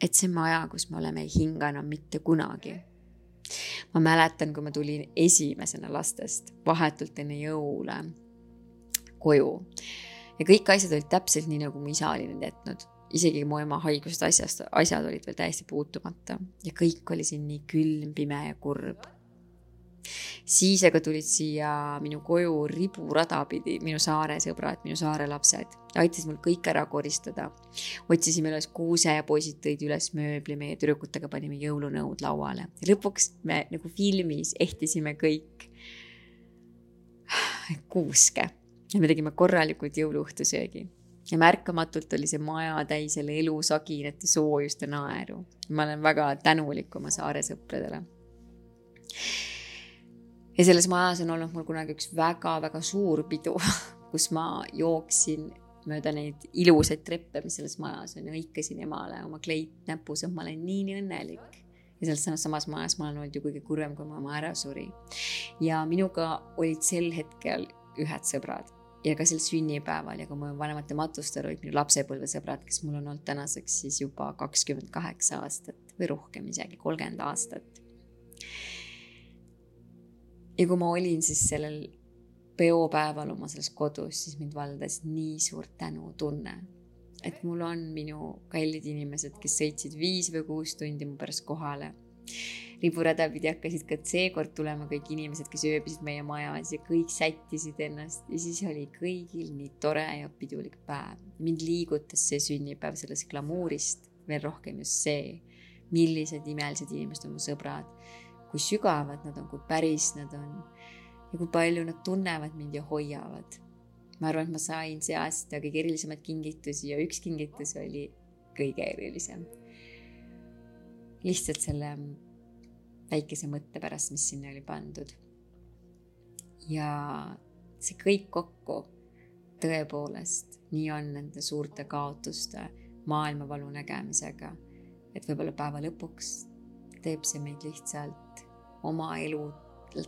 et see maja, kus me oleme, ei hinga enam mitte kunagi. ma mäletan, kui ma tulin esimesena lastest vahetult enne jõule koju ja kõik asjad olid täpselt nii, nagu mu isa oli need jätnud. isegi mu ema haigusest asjast, asjad olid veel täiesti puutumata ja kõik oli siin nii külm, pime ja kurb siis aga tulid siia minu koju riburada pidi minu saare sõbrad, minu saare lapsed, aitasid mul kõik ära koristada. otsisime üles kuuse ja poisid tõid üles mööbli, meie tüdrukutega panime jõulunõud lauale. lõpuks me nagu filmis ehtisime kõik kuuske ja me tegime korralikult jõuluõhtusöögi ja märkamatult oli see maja täis jälle elu, saginat ja soojust ja naeru. ma olen väga tänulik oma saare sõpradele ja selles majas on olnud mul kunagi üks väga-väga suur pidu, (laughs) kus ma jooksin mööda neid ilusaid treppe, mis selles majas on ja hõikasin emale oma kleit näpus, et ma olen nii, nii õnnelik. ja selles samas, majas ma olen olnud ju kõige kurvem, kui mu ema ära suri. ja minuga olid sel hetkel ühed sõbrad ja ka sel sünnipäeval ja ka mu vanemate matustel olid minu lapsepõlvesõbrad, kes mul on olnud tänaseks siis juba kakskümmend kaheksa aastat või rohkem isegi, kolmkümmend aastat ja kui ma olin siis sellel peopäeval oma selles kodus, siis mind valdas nii suur tänutunne, et mul on minu kallid inimesed, kes sõitsid viis või kuus tundi mu pärast kohale. riburada pidi hakkasid ka seekord tulema kõik inimesed, kes ööbisid meie majas ja kõik sättisid ennast ja siis oli kõigil nii tore ja pidulik päev. mind liigutas see sünnipäev sellest glamuurist veel rohkem just see, millised imelised inimesed on mu sõbrad kui sügavad nad on, kui päris nad on ja kui palju nad tunnevad mind ja hoiavad. ma arvan, et ma sain see aasta kõige erilisemaid kingitusi ja üks kingitus oli kõige erilisem. lihtsalt selle väikese mõtte pärast, mis sinna oli pandud. ja see kõik kokku tõepoolest nii on nende suurte kaotuste maailmavalu nägemisega, et võib-olla päeva lõpuks teeb see meid lihtsalt oma elu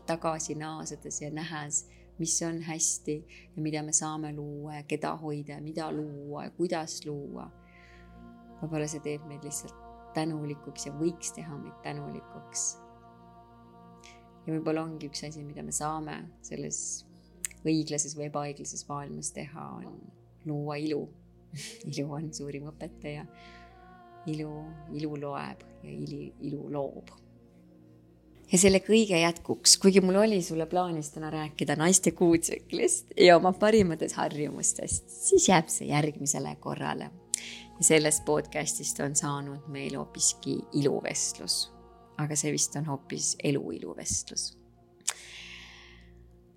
tagasi naasedes ja nähes, mis on hästi ja mida me saame luua ja keda hoida ja mida luua ja kuidas luua. võib-olla see teeb meid lihtsalt tänulikuks ja võiks teha meid tänulikuks. ja võib-olla ongi üks asi, mida me saame selles õiglases või ebaõiglases maailmas teha, on luua ilu (laughs) ilu on suurim õpetaja. Ilu, ilu loeb ja ili, ilu loob ja selle kõige jätkuks, kuigi mul oli sulle plaanis täna rääkida naiste kuutsüklist ja oma parimatest harjumustest, siis jääb see järgmisele korrale. ja sellest podcast'ist on saanud meil hoopiski iluvestlus. aga see vist on hoopis elu iluvestlus.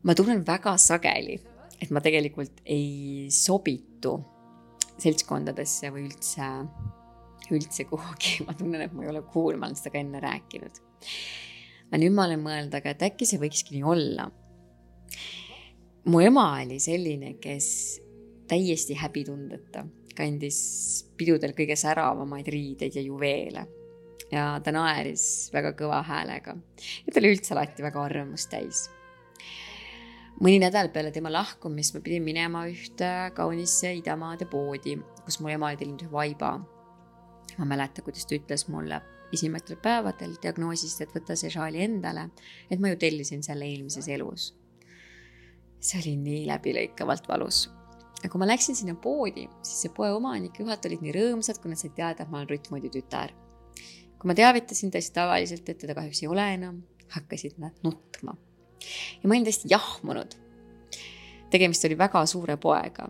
ma tunnen väga sageli, et ma tegelikult ei sobitu seltskondadesse või üldse, üldse kuhugi, (laughs) ma tunnen, et ma ei ole cool, ma olen seda ka enne rääkinud aga nüüd ma olen mõelnud, aga et äkki see võikski nii olla. mu ema oli selline, kes täiesti häbitundeta kandis pidudel kõige säravamaid riideid ja juveele ja ta naeris väga kõva häälega ja ta oli üldse alati väga arvamust täis. mõni nädal peale tema lahkumist ma pidin minema ühte kaunisse idamaade poodi, kus mu ema oli tellinud ühe vaiba. Ma mäletan, kuidas ta ütles mulle esimestel päevadel diagnoosist, et võta see šaali endale, et ma ju tellisin selle eelmises elus. see oli nii läbilõikavalt valus. ja kui ma läksin sinna poodi, siis see poe omanik juhataja olid nii rõõmsad, kui nad said teada, et ma olen Rutt Moodi tütar. kui ma teavitasin tõesti tavaliselt, et teda kahjuks ei ole enam, hakkasid nad nutma. ja ma olin täiesti jahmunud. tegemist oli väga suure poega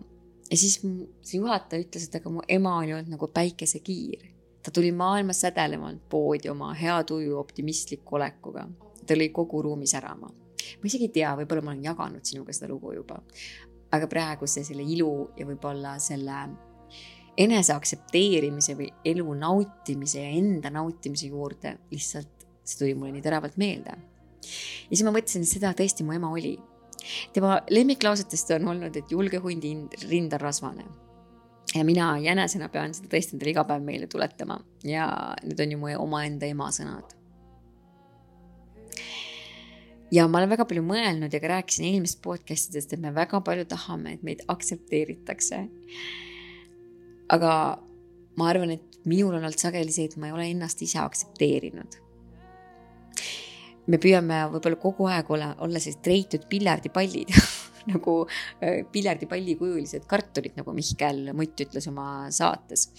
ja siis see juhataja ütles, et aga mu ema oli olnud nagu päikesekiir ta tuli maailmas sädelevalt poodi oma hea tuju optimistliku olekuga. ta lõi kogu ruumi särama. ma isegi ei tea, võib-olla ma olen jaganud sinuga seda lugu juba. aga praegu see selle ilu ja võib-olla selle enese aktsepteerimise või elu nautimise ja enda nautimise juurde lihtsalt see tuli mulle nii teravalt meelde. ja siis ma mõtlesin, et seda tõesti mu ema oli. tema lemmiklausetest on olnud, et julge hundi rind on rasvane. Ja mina jänesena pean seda tõesti endale iga päev meelde tuletama ja need on ju mu omaenda ema sõnad ja ma olen väga palju mõelnud ja ka rääkisin eelmisest podcast idest, et me väga palju tahame, et meid aktsepteeritakse. aga ma arvan, et minul on olnud sageli see, et ma ei ole ennast ise aktsepteerinud. me püüame võib-olla kogu aeg olla, olla sellised treitud piljardipallid (laughs) (laughs) nagu äh, piljardipallikujulised kartulid, nagu Mihkel Mutt ütles oma saates.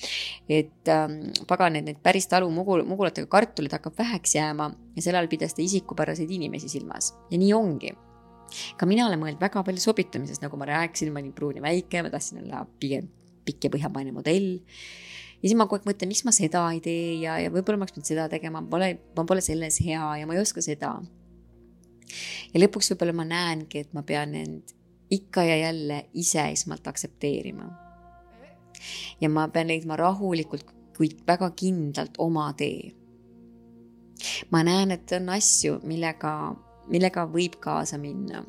et ähm, pagan, et need päris talu mugul, mugulatega kartulid hakkab väheks jääma ja sel ajal pidas ta isikupäraseid inimesi silmas ja nii ongi ka mina olen mõelnud väga palju sobitumisest, nagu ma rääkisin, ma olin pruun ja väike, ma tahtsin olla pigem pikk ja põhjapaine modell. ja siis ma kogu aeg mõtlen, miks ma seda ei tee ja, ja võib-olla ma oleks pidanud seda tegema, ma pole, ma pole selles hea ja ma ei oska seda. ja lõpuks võib-olla ma näengi, et ma pean end ikka ja jälle ise esmalt aktsepteerima. ja ma pean leidma rahulikult, kuid väga kindlalt oma tee. ma näen, et on asju, millega, millega võib kaasa minna,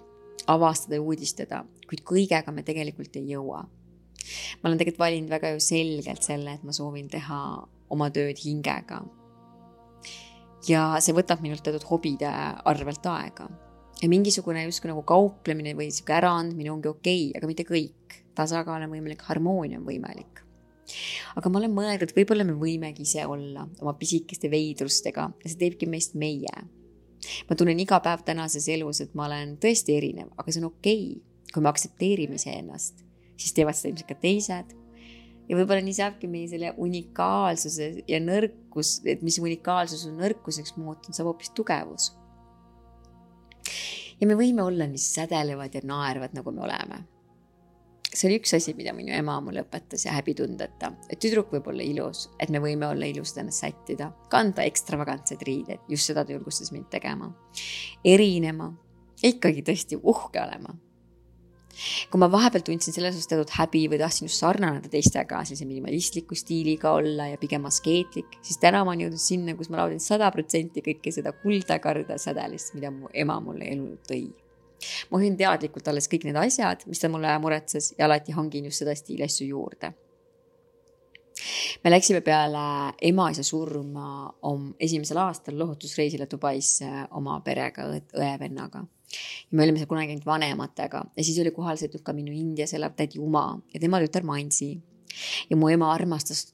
avastada ja uudistada, kuid kõigega me tegelikult ei jõua. ma olen tegelikult valinud väga ju selgelt selle, et ma soovin teha oma tööd hingega. ja see võtab minult teatud hobide arvelt aega ja mingisugune justkui nagu kauplemine või sihuke äraandmine ongi okei okay,, aga mitte kõik. tasakaal on võimalik, harmoonia on võimalik. aga ma olen mõelnud, võib-olla me võimegi ise olla oma pisikeste veidrustega ja see teebki meist meie. ma tunnen iga päev tänases elus, et ma olen tõesti erinev, aga see on okei okay. kui me aktsepteerime iseennast, siis teevad seda ilmselt ka teised ja võib-olla nii saabki meie selle unikaalsuse ja nõrkus, et mis unikaalsus on nõrkuseks muutunud, saab hoopis tugevus ja me võime olla nii sädelevad ja naervad, nagu me oleme. see oli üks asi, mida minu ema mulle õpetas ja häbitundeta, et tüdruk võib olla ilus, et me võime olla ilusad ennast sättida, kanda ekstravagantseid riideid, just seda ta julgustas mind tegema. erinema, ikkagi tõesti uhke olema kui ma vahepeal tundsin selles osas teatud häbi või tahtsin just sarnaneda teistega, sellise minimalistliku stiiliga olla ja pigem askeetlik, siis täna ma olen jõudnud sinna, kus ma naudin sada protsenti kõike seda kuldakarda sädelist, mida mu ema mulle elu tõi. ma hoian teadlikult alles kõik need asjad, mis ta mulle muretses ja alati hangin just seda stiiliasju juurde me läksime peale ema-isa surma esimesel aastal lohutusreisile Dubaisse oma perega, õe-vennaga ja me olime seal kunagi ainult vanematega ja siis oli kohal sõitnud ka minu Indias elav tädi Uma ja tema tütar Mansi. ja mu ema armastas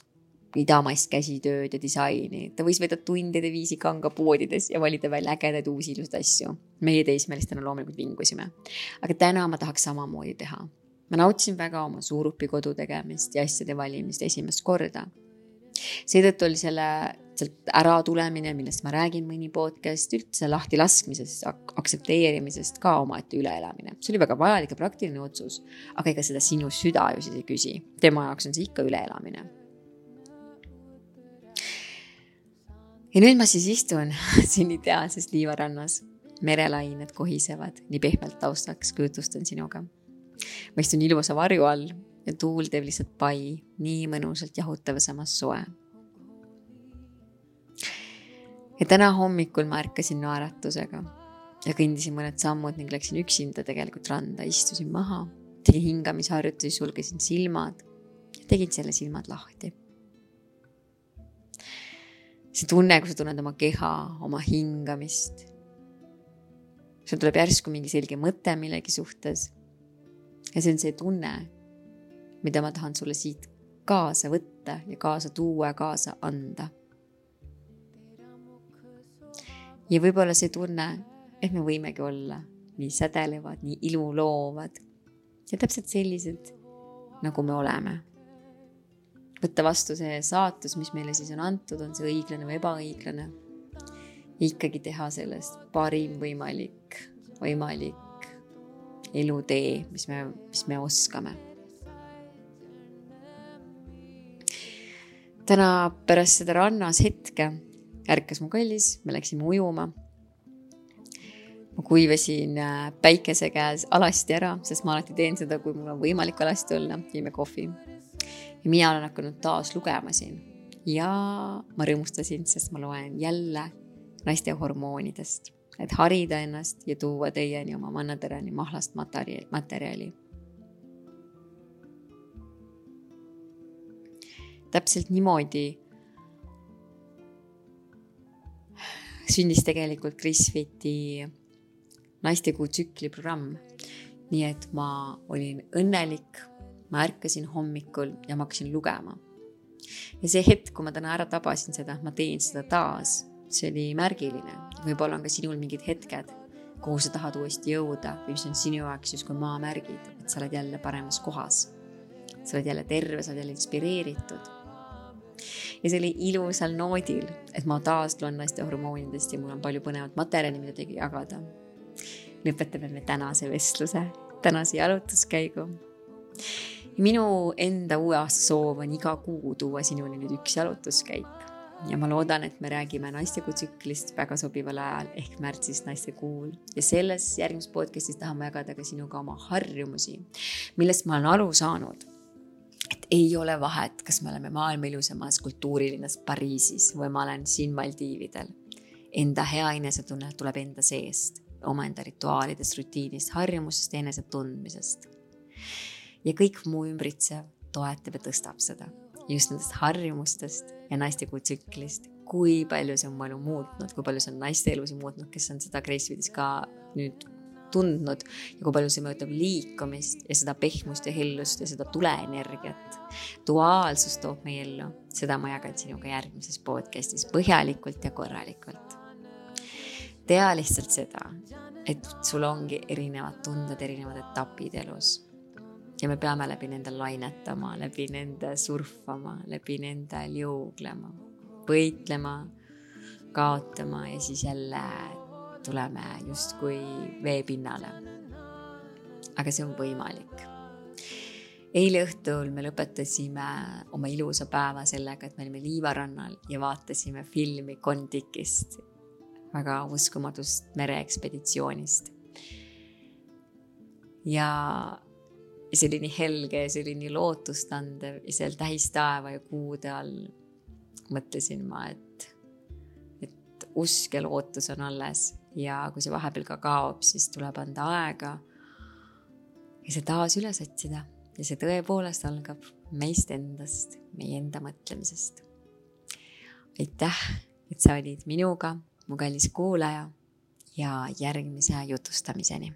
idamaist käsitööd ja disaini, ta võis veeda tundide viisi kangapoodides ja valida välja ägedaid uusi ilusaid asju. meie teismelistena loomulikult vingusime, aga täna ma tahaks samamoodi teha. ma nautisin väga oma suurupikodu tegemist ja asjade valimist esimest korda seetõttu oli selle sealt äratulemine, millest ma räägin mõni podcast, üldse lahti laskmisest, aktsepteerimisest ka omaette üleelamine. see oli väga vajalik ja praktiline otsus, aga ega seda sinu süda ju siis ei küsi, tema jaoks on see ikka üleelamine. ja nüüd ma siis istun (laughs) siin ideaalses liivarannas, merelained kohisevad nii pehmelt taustaks, kui jutustan sinuga. ma istun ilusa varju all ja tuul teeb lihtsalt pai nii mõnusalt jahutav ja samas soe ja täna hommikul ma ärkasin naeratusega ja kõndisin mõned sammud ning läksin üksinda tegelikult randa, istusin maha, tegin hingamisharjutusi, sulgesin silmad tegin selle silmad lahti. see tunne, kui sa tunned oma keha, oma hingamist. sul tuleb järsku mingi selge mõte millegi suhtes. ja see on see tunne, mida ma tahan sulle siit kaasa võtta ja kaasa tuua ja kaasa anda ja võib-olla see tunne, et me võimegi olla nii sädelevad, nii iluloovad ja täpselt sellised, nagu me oleme. võtta vastu see saatus, mis meile siis on antud, on see õiglane või ebaõiglane. ikkagi teha sellest parim võimalik, võimalik elutee, mis me, mis me oskame. täna pärast seda rannas hetke ärkas mu kallis, me läksime ujuma. ma kuivasin äh, päikese käes alasti ära, sest ma alati teen seda, kui mul on võimalik alasti olla, jõime kohvi. ja mina olen hakanud taas lugema siin ja ma rõõmustasin, sest ma loen jälle naiste hormoonidest, et harida ennast ja tuua teieni oma mannaterani mahlast materjali, materjali. täpselt niimoodi sündis tegelikult Chris Fitti naistekuu tsükli programm. nii et ma olin õnnelik, ma ärkasin hommikul ja ma hakkasin lugema. ja see hetk, kui ma täna ära tabasin seda, ma teen seda taas, see oli märgiline. võib-olla on ka sinul mingid hetked, kuhu sa tahad uuesti jõuda või mis on sinu jaoks justkui maamärgid, et sa oled jälle paremas kohas. sa oled jälle terve, sa oled jälle inspireeritud ja see oli ilusal noodil, et ma taas loen naiste hormoonidest ja mul on palju põnevat materjali, mida teiega jagada. Lõpetame me tänase vestluse, tänase jalutuskäigu. minu enda uue aasta soov on iga kuu tuua sinuni nüüd üks jalutuskäik. Ja ma loodan, et me räägime naistekuu tsüklist väga sobival ajal ehk märtsis naistekuul ja selles järgmises podcast'is tahan ma jagada ka sinuga oma harjumusi, millest ma olen aru saanud ei ole vahet, kas me oleme maailma ilusamas kultuurilinnas Pariisis või ma olen siin Maldiividel. Enda hea enesetunne tuleb enda seest omaenda rituaalidest, rutiinist, harjumustest ja enesetundmisest. ja kõik muu ümbritsev toetab ja tõstab seda. just nendest harjumustest ja naistekuu tsüklist, kui palju see on mu elu muutnud, kui palju see on naiste elusid muutnud, kes on seda Gracefit'is ka nüüd tundnud ja kui palju see mõjutab liikumist ja seda pehmust ja hellust ja seda tuleenergiat. duaalsus toob meie ellu, seda ma jagan sinuga järgmises podcast'is põhjalikult ja korralikult tea lihtsalt seda, et sul ongi erinevad tunded, erinevad etapid elus. ja me peame läbi nende lainetama, läbi nende surfama, läbi nende liuglema, võitlema, kaotama ja siis jälle tuleme justkui veepinnale. aga see on võimalik eile õhtul me lõpetasime oma ilusa päeva sellega, et me olime liivarannal ja vaatasime filmi Kon-Tikist väga uskumatust mereekspeditsioonist. ja see oli nii helge ja see oli nii lootustandev ja seal tähistaeva ja kuude all mõtlesin ma, et, et usk ja lootus on alles ja kui see vahepeal ka kaob, siis tuleb anda aega ja see taas üles otsida ja see tõepoolest algab meist endast, meie enda mõtlemisest. aitäh, et sa olid minuga mu kallis kuulaja ja järgmise jutustamiseni